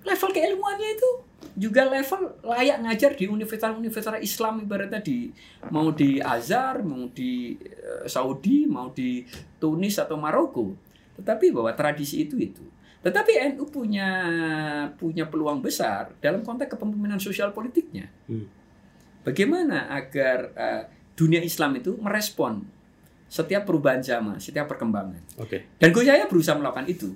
level keilmuannya itu juga level layak ngajar di universitas-universitas Islam ibaratnya di mau di Azhar mau di eh, Saudi mau di Tunis atau Maroko tetapi bahwa tradisi itu itu tetapi NU punya punya peluang besar dalam konteks kepemimpinan sosial politiknya Hmm. Bagaimana agar eh, dunia Islam itu merespon setiap perubahan zaman, setiap perkembangan. Oke. Dan Gus Yahya berusaha melakukan itu.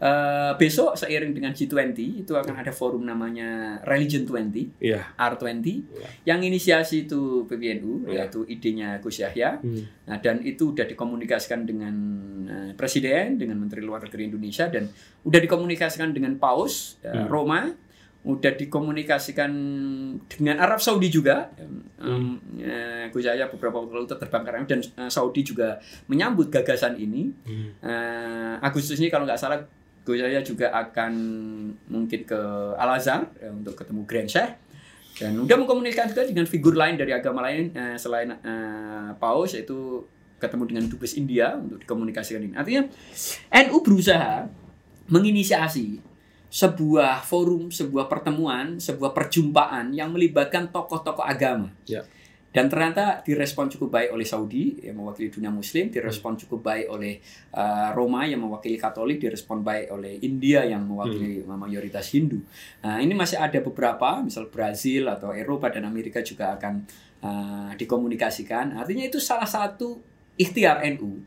Eh, besok seiring dengan G20 itu akan ada forum namanya Religion 20, Iya. R20, Iya. yang inisiasi itu PBNU, Iya. yaitu idenya Gus Yahya. Hmm. Nah, dan itu udah dikomunikasikan dengan eh, Presiden, dengan Menteri Luar Negeri Indonesia, dan udah dikomunikasikan dengan Paus eh, Hmm. Roma, udah dikomunikasikan dengan Arab Saudi juga. Hmm. Um, Gus Yahya beberapa waktu lalu terbang ke dan eh, Saudi juga menyambut gagasan ini. Hmm. Eh, Agustus ini kalau nggak salah Gus Yahya juga akan mungkin ke Al Azhar eh, untuk ketemu Grand Sheikh dan udah mengkomunikasikan juga dengan figur lain dari agama lain eh, selain eh, Paus yaitu ketemu dengan dubes India untuk dikomunikasikan ini. Artinya NU berusaha menginisiasi sebuah forum, sebuah pertemuan, sebuah perjumpaan yang melibatkan tokoh-tokoh agama. Ya. Dan ternyata direspon cukup baik oleh Saudi yang mewakili dunia Muslim, direspon cukup baik oleh uh, Roma yang mewakili Katolik, direspon baik oleh India yang mewakili mayoritas Hindu. Nah, ini masih ada beberapa, misal Brazil atau Eropa dan Amerika juga akan uh, dikomunikasikan. Artinya itu salah satu ikhtiar NU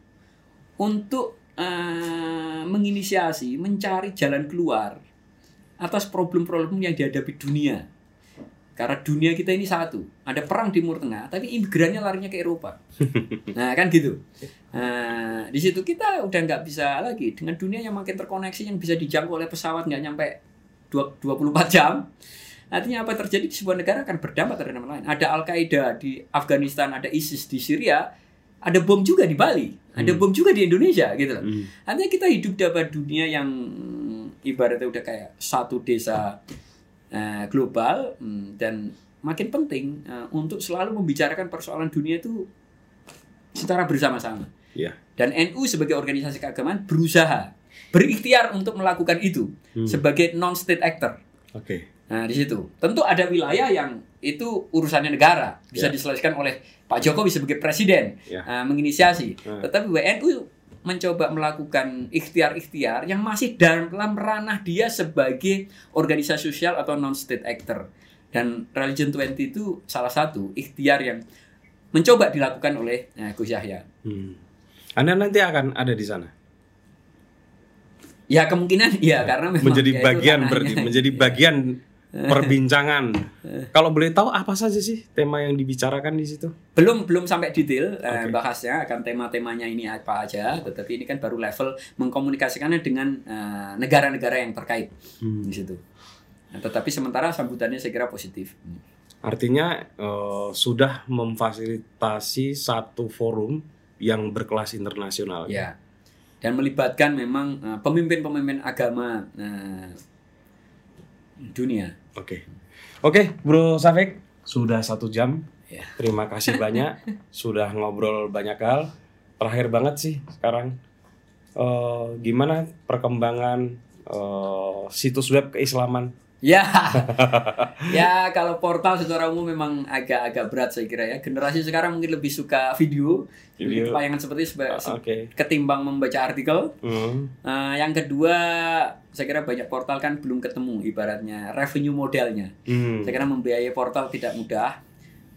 untuk uh, menginisiasi, mencari jalan keluar atas problem-problem yang dihadapi dunia karena dunia kita ini satu, ada perang Timur Tengah, tapi imigrannya larinya ke Eropa. (laughs) Nah kan gitu. Nah, di situ kita udah nggak bisa lagi dengan dunia yang makin terkoneksi, yang bisa dijangkau oleh pesawat nggak nyampe 24 jam. Artinya apa terjadi di sebuah negara akan berdampak terhadap lain. Ada Al Qaeda di Afghanistan, ada ISIS di Syria, ada bom juga di Bali, ada Hmm. bom juga di Indonesia gitu loh. Hmm. Artinya kita hidup dalam dunia yang ibaratnya udah kayak satu desa eh, global hmm, dan makin penting eh, untuk selalu membicarakan persoalan dunia itu secara bersama-sama. Iya. Dan NU sebagai organisasi keagamaan berusaha berikhtiar untuk melakukan itu Hmm. sebagai non state actor. Oke. Nah, di situ. Tentu ada wilayah yang itu urusannya negara, bisa Ya. diselesaikan oleh Pak Jokowi sebagai presiden Ya. uh, menginisiasi. Hmm. Tetapi WNU mencoba melakukan ikhtiar-ikhtiar yang masih dalam ranah dia sebagai organisasi sosial atau non state actor. Dan Religion 20 itu salah satu ikhtiar yang mencoba dilakukan oleh uh, Gus Yahya. Hmm. Anda nanti akan ada di sana. Ya kemungkinan iya karena memang menjadi ya bagian berarti menjadi bagian perbincangan. Kalau boleh tahu apa saja sih tema yang dibicarakan di situ? belum belum sampai detail eh, Oke. bahasnya akan tema-temanya ini apa aja tetapi ini kan baru level mengkomunikasikannya dengan eh, negara-negara yang terkait Hmm. di situ nah, tetapi sementara sambutannya saya kira positif Artinya eh, sudah memfasilitasi satu forum yang berkelas internasional. ya dan melibatkan memang eh, pemimpin-pemimpin agama eh, dunia Oke. Oke, Bro Safik, sudah satu jam. Ya. Terima kasih banyak (laughs) sudah ngobrol banyak hal. Terakhir banget sih sekarang eh, gimana perkembangan eh, situs web keislaman? Ya, (laughs) ya kalau portal secara umum memang agak-agak berat saya kira ya. Generasi sekarang mungkin lebih suka video, Video. tayangan seperti seba- Oke. ketimbang membaca artikel. Hmm. Eh, yang kedua, saya kira banyak portal kan belum ketemu ibaratnya revenue modelnya. Hmm. Saya kira membiayai portal tidak mudah.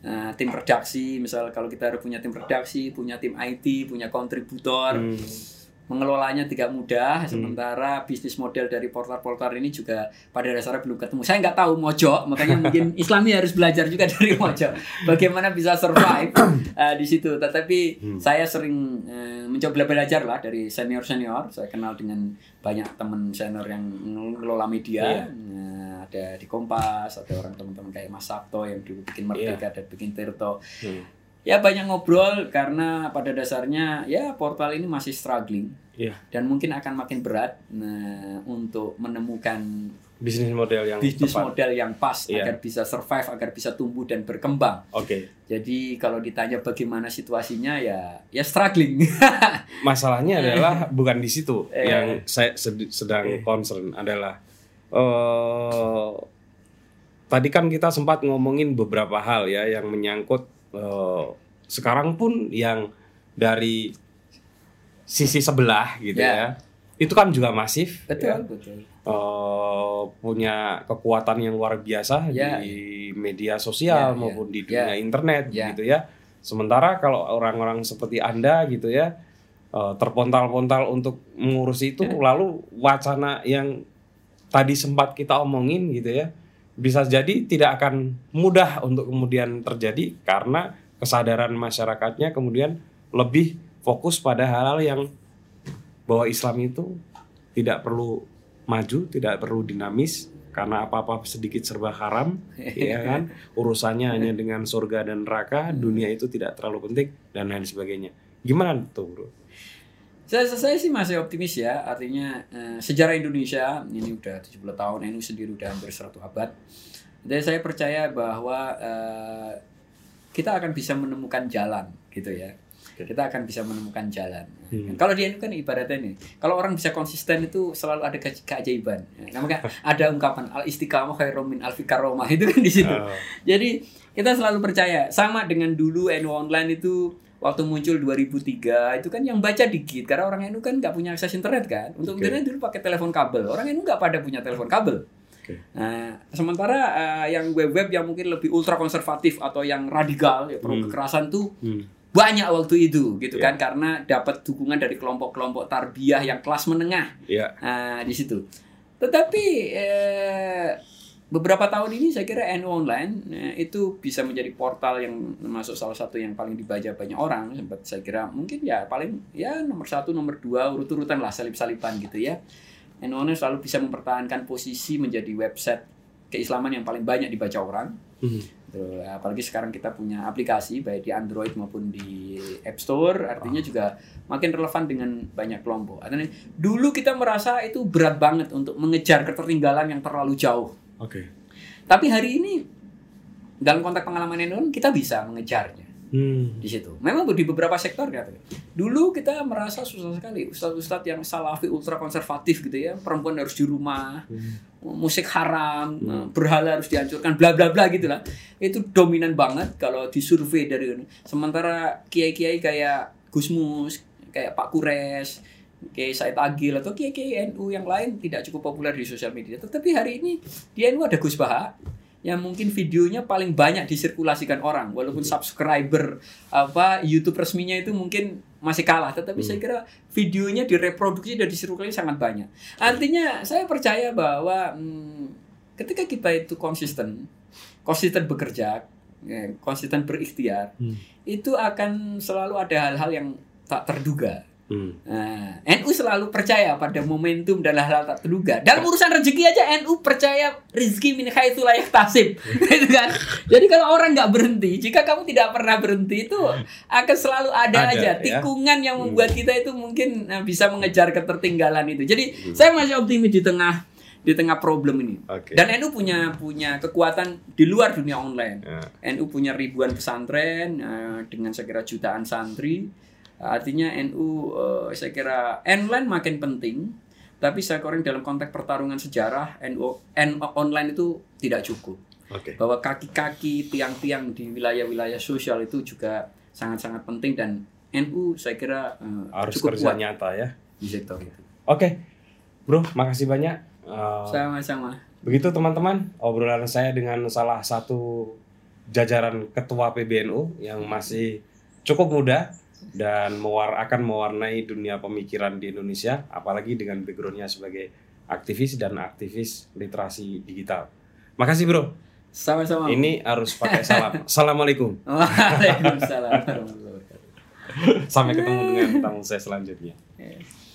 Eh, tim redaksi, misal kalau kita punya tim redaksi, punya tim IT, punya kontributor, Hmm. Mengelolanya tidak mudah. Sementara bisnis model dari portal-portal ini juga pada dasarnya belum ketemu. Saya nggak tahu Mojo, makanya mungkin (laughs) Islami harus belajar juga dari Mojo, bagaimana bisa survive (coughs) eh, di situ. Tetapi Hmm. saya sering eh, mencoba belajar lah dari senior-senior. Saya kenal dengan banyak teman senior yang mengelola media. Iya. Nah, ada di Kompas, ada orang teman-teman kayak Mas Sabto yang dulu bikin Merdeka dan bikin Tirto. Hmm. Ya banyak ngobrol karena pada dasarnya ya portal ini masih struggling Iya. dan mungkin akan makin berat nah, untuk menemukan Bisnis model yang bisnis tepat. model yang pas Iya. agar bisa survive, agar bisa tumbuh dan berkembang. Oke. Jadi kalau ditanya bagaimana situasinya ya ya struggling. (laughs) Masalahnya adalah bukan di situ Eh. (laughs) yang saya sed- sedang concern adalah eh tadi kan kita sempat ngomongin beberapa hal ya yang menyangkut eh, sekarang pun yang dari sisi sebelah gitu Ya. ya. Itu kan juga masif betul, ya. betul. Eh, punya kekuatan yang luar biasa Ya. di media sosial Ya, ya. maupun di Ya. dunia internet Ya. gitu ya. Sementara kalau orang-orang seperti Anda gitu ya eh, terpontal-pontal untuk mengurus itu Ya. lalu wacana yang tadi sempat kita omongin gitu ya bisa jadi tidak akan mudah untuk kemudian terjadi karena kesadaran masyarakatnya kemudian lebih fokus pada hal-hal yang bahwa Islam itu tidak perlu maju, tidak perlu dinamis karena apa-apa sedikit serba haram, (laughs) ya kan? Urusannya hanya dengan surga dan neraka, dunia itu tidak terlalu penting dan lain sebagainya. Gimana tuh, Bro? Saya, saya sih masih optimis ya, artinya eh, sejarah Indonesia ini udah 70 tahun, NU sendiri udah hampir 100 abad. Dan saya percaya bahwa eh, kita akan bisa menemukan jalan gitu ya. kita akan bisa menemukan jalan. Kalau di NU kan ibaratnya nih, kalau orang bisa konsisten itu selalu ada ke- keajaiban. Nah, makanya (laughs) ada ungkapan al istiqamah khairum min alfi karomah (laughs) itu kan di situ. Oh. Jadi kita selalu percaya sama dengan dulu NU online itu waktu muncul 2003 itu kan yang baca dikit karena orang NU kan nggak punya akses internet kan. Untuk Oke. internet dulu pakai telepon kabel. Orang NU nggak pada punya telepon kabel. Oke. Nah, sementara eh, yang web-web yang mungkin lebih ultra konservatif atau yang radikal ya pro Hmm. kekerasan tuh Hmm. banyak waktu itu gitu Ya. kan karena dapat dukungan dari kelompok-kelompok tarbiyah yang kelas menengah Ya. Nah, di situ. Tetapi eh, beberapa tahun ini saya kira NU Online eh, itu bisa menjadi portal yang masuk salah satu yang paling dibaca banyak orang. Sempat saya kira mungkin ya paling ya nomor satu, nomor dua urut-urutan lah salip-salipan gitu ya. NU Online selalu bisa mempertahankan posisi menjadi website keislaman yang paling banyak dibaca orang. Hmm. Gitu. Apalagi sekarang kita punya aplikasi baik di Android maupun di App Store, artinya juga makin relevan dengan banyak kelompok. Artinya dulu kita merasa itu berat banget untuk mengejar ketertinggalan yang terlalu jauh. Oke. Tapi hari ini dalam konteks pengalaman Indonesia kita bisa mengejarnya Hmm. di situ. Memang di beberapa sektor. Dulu kita merasa susah sekali ustadz-ustadz yang salafi ultra konservatif gitu ya, perempuan harus di rumah, musik haram, berhala harus dihancurkan, bla bla bla gitu lah. Itu dominan banget kalau disurvei dari ini. Sementara kiai-kiai kayak Gusmus, kayak Pak Kures, Kiai Said Agil atau kiai-kiai NU yang lain tidak cukup populer di sosial media. Tetapi hari ini di NU ada Gus Baha yang mungkin videonya paling banyak disirkulasikan orang. Walaupun subscriber apa YouTube resminya itu mungkin masih kalah. Tetapi saya kira videonya direproduksi dan disirkulasi sangat banyak. Artinya saya percaya bahwa hmm, ketika kita itu konsisten konsisten bekerja ya, konsisten berikhtiar Hmm. itu akan selalu ada hal-hal yang tak terduga Hmm. Nah, NU selalu percaya pada momentum dan hal-hal tak terduga. Dalam urusan rezeki aja NU percaya rezeki min haitsu la yahtasib. (laughs) gitu kan? Jadi kalau orang nggak berhenti, jika kamu tidak pernah berhenti itu akan selalu ada, Ada, aja ya. tikungan yang membuat kita itu mungkin eh, bisa mengejar ketertinggalan itu. Jadi saya masih optimis di tengah di tengah problem ini. Oke. Dan NU punya punya kekuatan di luar dunia online. Ya. NU punya ribuan pesantren eh, dengan kira jutaan santri. Artinya NU eh, saya kira online makin penting, tapi saya kira dalam konteks pertarungan sejarah NU, NU online itu tidak cukup. Oke. Bahwa kaki-kaki tiang-tiang di wilayah-wilayah sosial itu juga sangat-sangat penting dan NU saya kira eh, Harus cukup kerja kuat nyata ya. di sektor itu. Oke. Bro, makasih banyak. Eh, Sama-sama. Begitu teman-teman, obrolan saya dengan salah satu jajaran ketua PBNU yang masih cukup muda dan mewar akan mewarnai dunia pemikiran di Indonesia, apalagi dengan backgroundnya sebagai aktivis dan aktivis literasi digital. Makasih bro. Sama-sama. Ini harus pakai salam. (laughs) Assalamualaikum. Waalaikumsalam. Sampai ketemu dengan tamu saya selanjutnya. Yes.